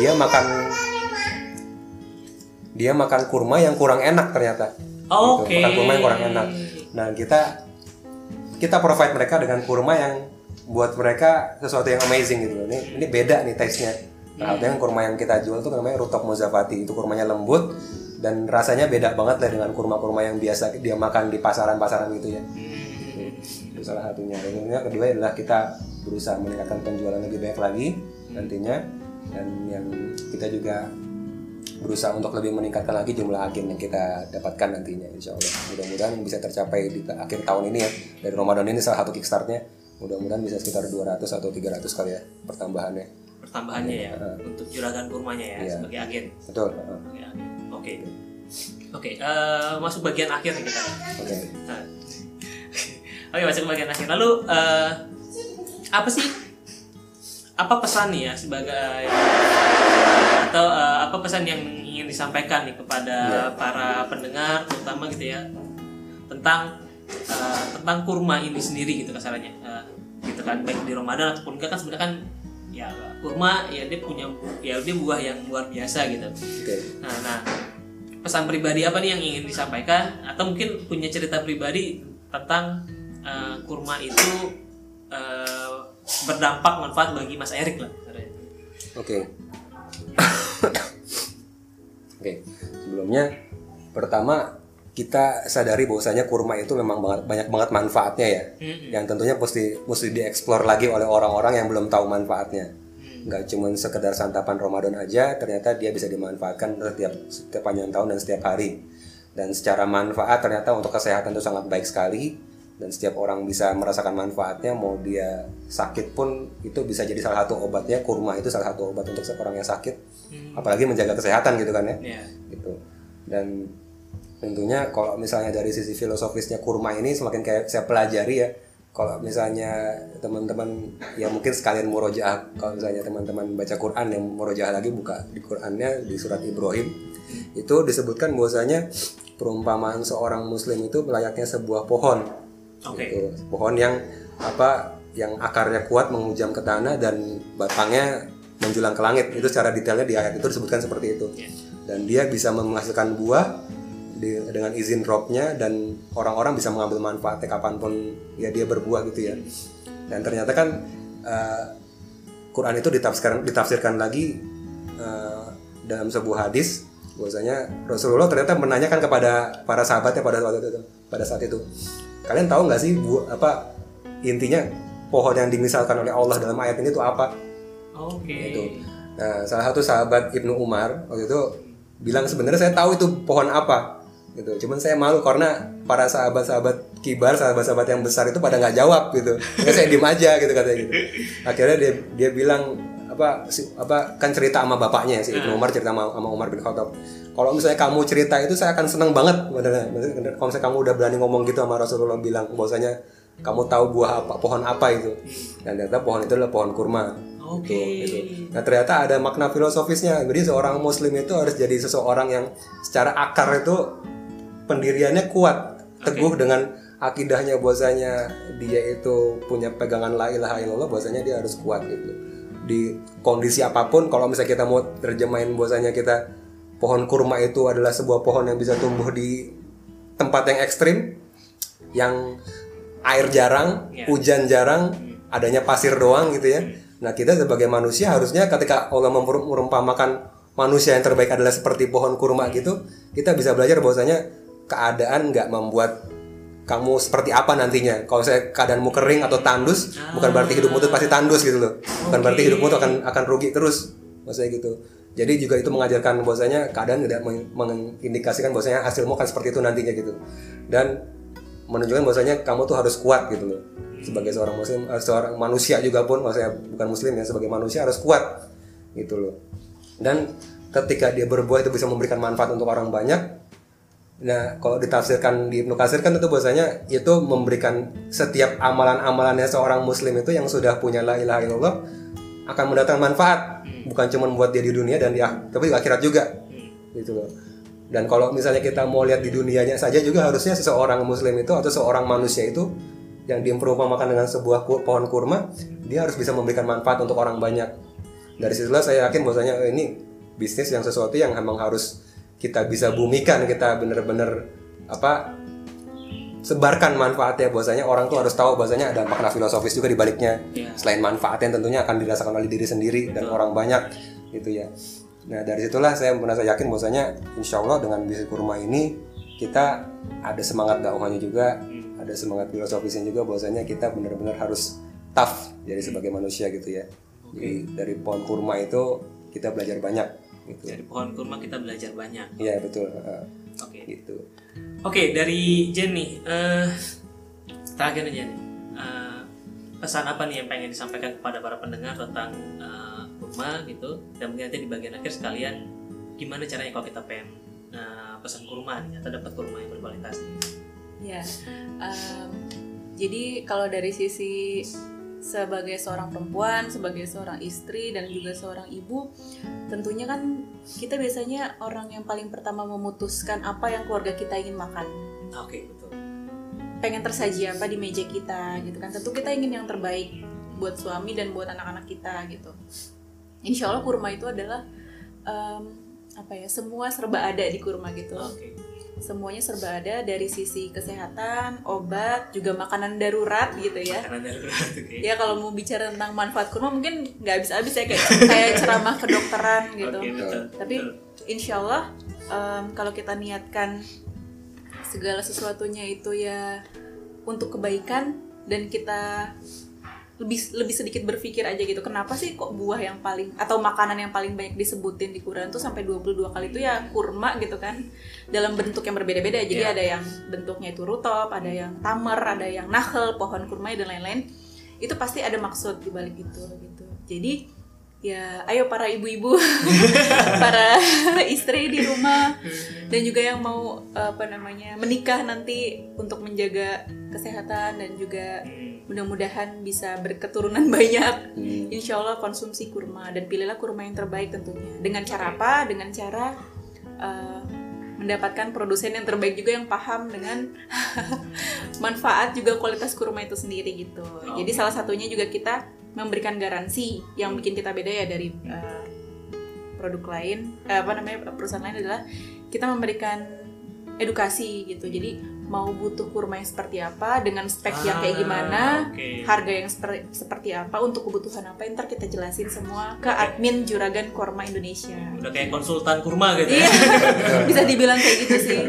S2: dia makan dia makan kurma yang kurang enak ternyata.
S1: Oke.
S2: gitu. makan kurma yang kurang enak. Nah kita kita provide mereka dengan kurma yang buat mereka sesuatu yang amazing gitu loh. Ini ini beda nih taste nya nah yang kurma yang kita jual tuh namanya Rutok Mozafati. Itu kurmanya lembut dan rasanya beda banget lah dengan kurma-kurma yang biasa dia makan di pasaran-pasaran gitu ya. Itu salah satunya. Yang kedua adalah kita berusaha meningkatkan penjualan lebih banyak lagi nantinya dan yang kita juga berusaha untuk lebih meningkatkan lagi jumlah agen yang kita dapatkan nantinya insya Allah mudah-mudahan bisa tercapai di akhir tahun ini ya dari Ramadan ini salah satu kickstartnya mudah-mudahan bisa sekitar 200 atau 300 kali ya pertambahannya
S1: pertambahannya ya untuk juragan kurmanya ya
S2: Iya.
S1: sebagai agen.
S2: betul heeh.
S1: Sebagai agen. Oke. Oke, eh, masuk bagian akhir nih kita.
S2: oke
S1: Nah. Oke, masuk ke bagian akhir. Lalu eh, apa sih? Apa pesan nih ya sebagai atau eh, apa pesan yang ingin disampaikan nih kepada
S2: Iya.
S1: para pendengar terutama gitu ya tentang eh, tentang kurma ini sendiri gitu kasarannya Eh, gitu kan. Baik di Ramadan ataupun enggak kan sebenarnya kan ya kurma ya dia punya ya dia buah yang luar biasa gitu.
S2: Oke.
S1: Nah, nah, pesan pribadi apa nih yang ingin disampaikan? Atau mungkin punya cerita pribadi tentang eh, kurma itu eh, berdampak manfaat bagi Mas Erik lah.
S2: Oke. Oke. Sebelumnya pertama kita sadari bahwasanya kurma itu memang banget, banyak banget manfaatnya ya.
S1: Mm-mm.
S2: Yang tentunya mesti mesti dieksplor lagi oleh orang-orang yang belum tahu manfaatnya.
S1: Hmm.
S2: nggak cuman sekedar santapan Ramadan aja ternyata dia bisa dimanfaatkan setiap setiap panjang tahun dan setiap hari dan secara manfaat ternyata untuk kesehatan itu sangat baik sekali dan setiap orang bisa merasakan manfaatnya mau dia sakit pun itu bisa jadi salah satu obatnya. Kurma itu salah satu obat untuk seorang yang sakit. Apalagi menjaga kesehatan gitu kan ya.
S1: Ya.
S2: gitu. Dan tentunya kalau misalnya dari sisi filosofisnya kurma ini semakin kayak saya pelajari ya. Kalau misalnya teman-teman ya mungkin sekalian murojaah. Kalau misalnya teman-teman baca Quran yang murojaah lagi buka di Qurannya di surat Ibrahim. Itu disebutkan bahwasanya perumpamaan seorang muslim itu layaknya sebuah pohon
S1: Oke.
S2: gitu. pohon yang apa yang akarnya kuat menghujam ke tanah dan batangnya menjulang ke langit itu secara detailnya di ayat itu disebutkan seperti itu
S1: Ya.
S2: dan dia bisa menghasilkan buah di- dengan izin robnya dan orang-orang bisa mengambil manfaatnya kapan pun ya dia berbuah gitu ya dan ternyata kan eh, Quran itu ditafsirkan ditafsirkan lagi eh, dalam sebuah hadis bahwasanya Rasulullah ternyata menanyakan kepada para sahabatnya pada saat itu pada saat itu kalian tahu nggak sih bu apa intinya pohon yang dimisalkan oleh Allah dalam ayat ini itu apa
S1: Oke.
S2: itu. Nah, salah satu sahabat Ibnu Umar waktu itu bilang sebenarnya saya tahu itu pohon apa gitu. Cuman saya malu karena para sahabat-sahabat kibar, sahabat-sahabat yang besar itu pada nggak jawab gitu. Ya saya diem aja gitu katanya gitu. Akhirnya dia dia bilang apa si- apa kan cerita sama bapaknya si Ibnu Umar cerita sama, sama Umar bin Khattab. Kalau misalnya kamu cerita itu saya akan senang banget. Bener- Kalau misalnya kamu udah berani ngomong gitu sama Rasulullah bilang bahwasanya kamu tahu buah apa, pohon apa itu. Dan ternyata pohon itu adalah pohon kurma.
S1: Oke.
S2: Gitu, gitu. Nah ternyata ada makna filosofisnya. Jadi seorang muslim itu harus jadi seseorang yang secara akar itu pendiriannya kuat, teguh dengan akidahnya bahwasanya dia itu punya pegangan la ilaha illallah bahwasanya dia harus kuat gitu. Di kondisi apa pun kalau misalnya kita mau terjemahin bahwasanya kita pohon kurma itu adalah sebuah pohon yang bisa tumbuh di tempat yang ekstrim yang air jarang,
S1: Ya.
S2: hujan jarang, adanya pasir doang gitu ya. Nah kita sebagai manusia harusnya ketika Allah memper- merumpamakan manusia yang terbaik adalah seperti pohon kurma gitu, kita bisa belajar bahwasanya keadaan nggak membuat kamu seperti apa nantinya. Kalau saya keadaanmu kering atau tandus, bukan berarti hidupmu itu pasti tandus gitu loh. Bukan berarti hidupmu itu akan akan rugi terus, maksudnya gitu. Jadi juga itu mengajarkan bahwasanya keadaan tidak meng- mengindikasikan bahwasanya hasilmu akan seperti itu nantinya gitu. Dan menunjukkan bahwasanya kamu tuh harus kuat gitu loh sebagai seorang muslim eh, seorang manusia juga pun maksudnya bukan muslim ya sebagai manusia harus kuat gitu loh dan ketika dia berbuah itu bisa memberikan manfaat untuk orang banyak nah kalau ditafsirkan di Ibnu Katsir kan itu bahwasanya itu memberikan setiap amalan-amalannya seorang muslim itu yang sudah punya la ilaha illallah akan mendatangkan manfaat. Bukan cuma buat dia di dunia dan di ak- tapi di akhirat juga. Gitu loh. Dan kalau misalnya kita mau lihat di dunianya saja juga harusnya seseorang muslim itu atau seorang manusia itu yang diperumpamakan dengan sebuah pohon kurma dia harus bisa memberikan manfaat untuk orang banyak. Dari situlah saya yakin bahwasanya eh, ini bisnis yang sesuatu yang memang harus kita bisa bumikan kita bener-bener apa sebarkan manfaatnya. Bahwasanya orang tuh harus tahu bahwasanya ada makna filosofis juga di baliknya.
S1: Iya.
S2: selain manfaatnya tentunya akan dirasakan oleh diri sendiri dan orang banyak gitu ya. Nah dari situlah saya merasa yakin bahwasanya insya Allah dengan bisnis kurma ini kita ada semangat dakwahnya juga ada semangat filosofisnya juga bahwasanya kita benar-benar harus tough jadi sebagai manusia gitu ya. Jadi dari pohon kurma itu kita belajar banyak gitu
S1: Dari pohon kurma kita belajar banyak.
S2: iya betul eh,
S1: Oke.
S2: gitu
S1: Oke, dari Jenny, eh terakhir nih Jenny, Eh, pesan apa nih yang pengen disampaikan kepada para pendengar tentang eh, kurma gitu, dan mungkin nanti di bagian akhir sekalian gimana caranya kalau kita pengen eh, pesan kurma nih atau dapat kurma yang berkualitas.
S3: Ya, em, jadi kalau dari sisi sebagai seorang perempuan, sebagai seorang istri dan juga seorang ibu, tentunya kan kita biasanya orang yang paling pertama memutuskan apa yang keluarga kita ingin makan.
S1: Oke, betul.
S3: Pengen tersaji apa di meja kita gitu kan. Tentu kita ingin yang terbaik buat suami dan buat anak-anak kita gitu. Insya Allah kurma itu adalah em, apa ya semua serba ada di kurma gitu
S1: Oke.
S3: Semuanya serba ada dari sisi kesehatan, obat, juga makanan darurat gitu ya.
S1: Karena darurat, oke.
S3: Ya kalau mau bicara tentang manfaat kurma mungkin nggak habis-habis ya kayak kayak ceramah kedokteran gitu.
S1: Oke, betul.
S3: Tapi
S1: betul.
S3: insya Allah em, kalau kita niatkan segala sesuatunya itu ya untuk kebaikan dan kita lebih lebih sedikit berpikir aja gitu. Kenapa sih kok buah yang paling atau makanan yang paling banyak disebutin di Quran tuh sampai 22 kali? Itu ya kurma gitu kan. Dalam bentuk yang berbeda-beda.
S1: Iya.
S3: jadi ada yang bentuknya itu rutop ada yang tamar ada yang nakhel pohon kurma dan lain-lain. Itu pasti ada maksud di balik itu gitu. Jadi ya ayo para ibu-ibu para istri di rumah. Dan juga yang mau apa namanya menikah nanti untuk menjaga kesehatan dan juga mudah-mudahan bisa berketurunan banyak.
S2: Hmm.
S3: insya Allah konsumsi kurma dan pilihlah kurma yang terbaik tentunya. Dengan cara apa? Dengan cara uh, mendapatkan produsen yang terbaik juga yang paham dengan manfaat juga kualitas kurma itu sendiri gitu. Jadi salah satunya juga kita memberikan garansi yang bikin kita beda ya dari uh, produk lain eh, apa namanya perusahaan lain adalah kita memberikan edukasi gitu. Jadi mau butuh kurma yang seperti apa dengan spek yang kayak
S1: Ah,
S3: gimana
S1: oke.
S3: harga yang seper- seperti apa untuk kebutuhan apa ntar kita jelasin semua ke admin Juragan Korma Indonesia.
S1: Udah kayak konsultan kurma gitu
S3: iya.
S1: Ya.
S3: bisa dibilang kayak gitu sih.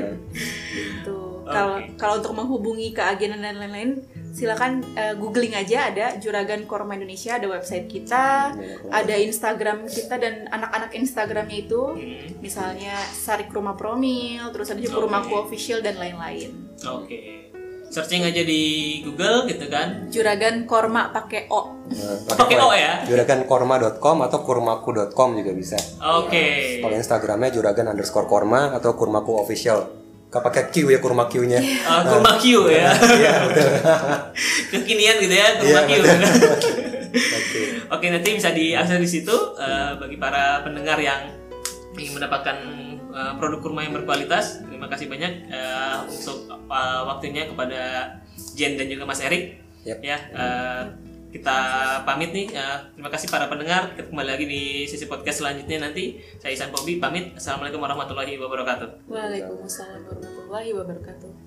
S3: Gitu. Kalau
S1: Oke.
S3: kalau untuk menghubungi ke agen dan lain-lain silakan eh, googling aja ada Juragan Korma Indonesia ada website kita ada Instagram kita dan anak-anak Instagramnya itu
S1: Hmm,
S3: misalnya Sarik Rumah Promil terus ada juga. Rumahku Official dan lain-lain
S1: Oke. Searching aja di Google gitu kan.
S3: Juragan Korma pakai O
S2: Nah,
S1: Pakai O ya?
S2: Juragankorma.com atau kurmaku.com juga bisa.
S1: Oke.
S2: Kalau Instagramnya juragan underscore korma atau kurmaku official. Gak pakai Q ya kurma Q-nya.
S1: Uh, kurma Q ya.
S2: Iya betul.
S1: Kekinian gitu ya kurma
S2: Iya,
S1: Q.
S2: Oke.
S1: Oke nanti bisa diakses di situ eh, bagi para pendengar yang ingin mendapatkan eh, produk kurma yang berkualitas. Terima kasih banyak eh, untuk eh, waktunya kepada Jen dan juga Mas Erik.
S2: Yap.
S1: Ya eh, kita pamit nih. Eh, terima kasih para pendengar. Kita kembali lagi di sesi podcast selanjutnya nanti. Saya Isan Pobi pamit. Assalamualaikum warahmatullahi wabarakatuh.
S3: Waalaikumsalam warahmatullahi wabarakatuh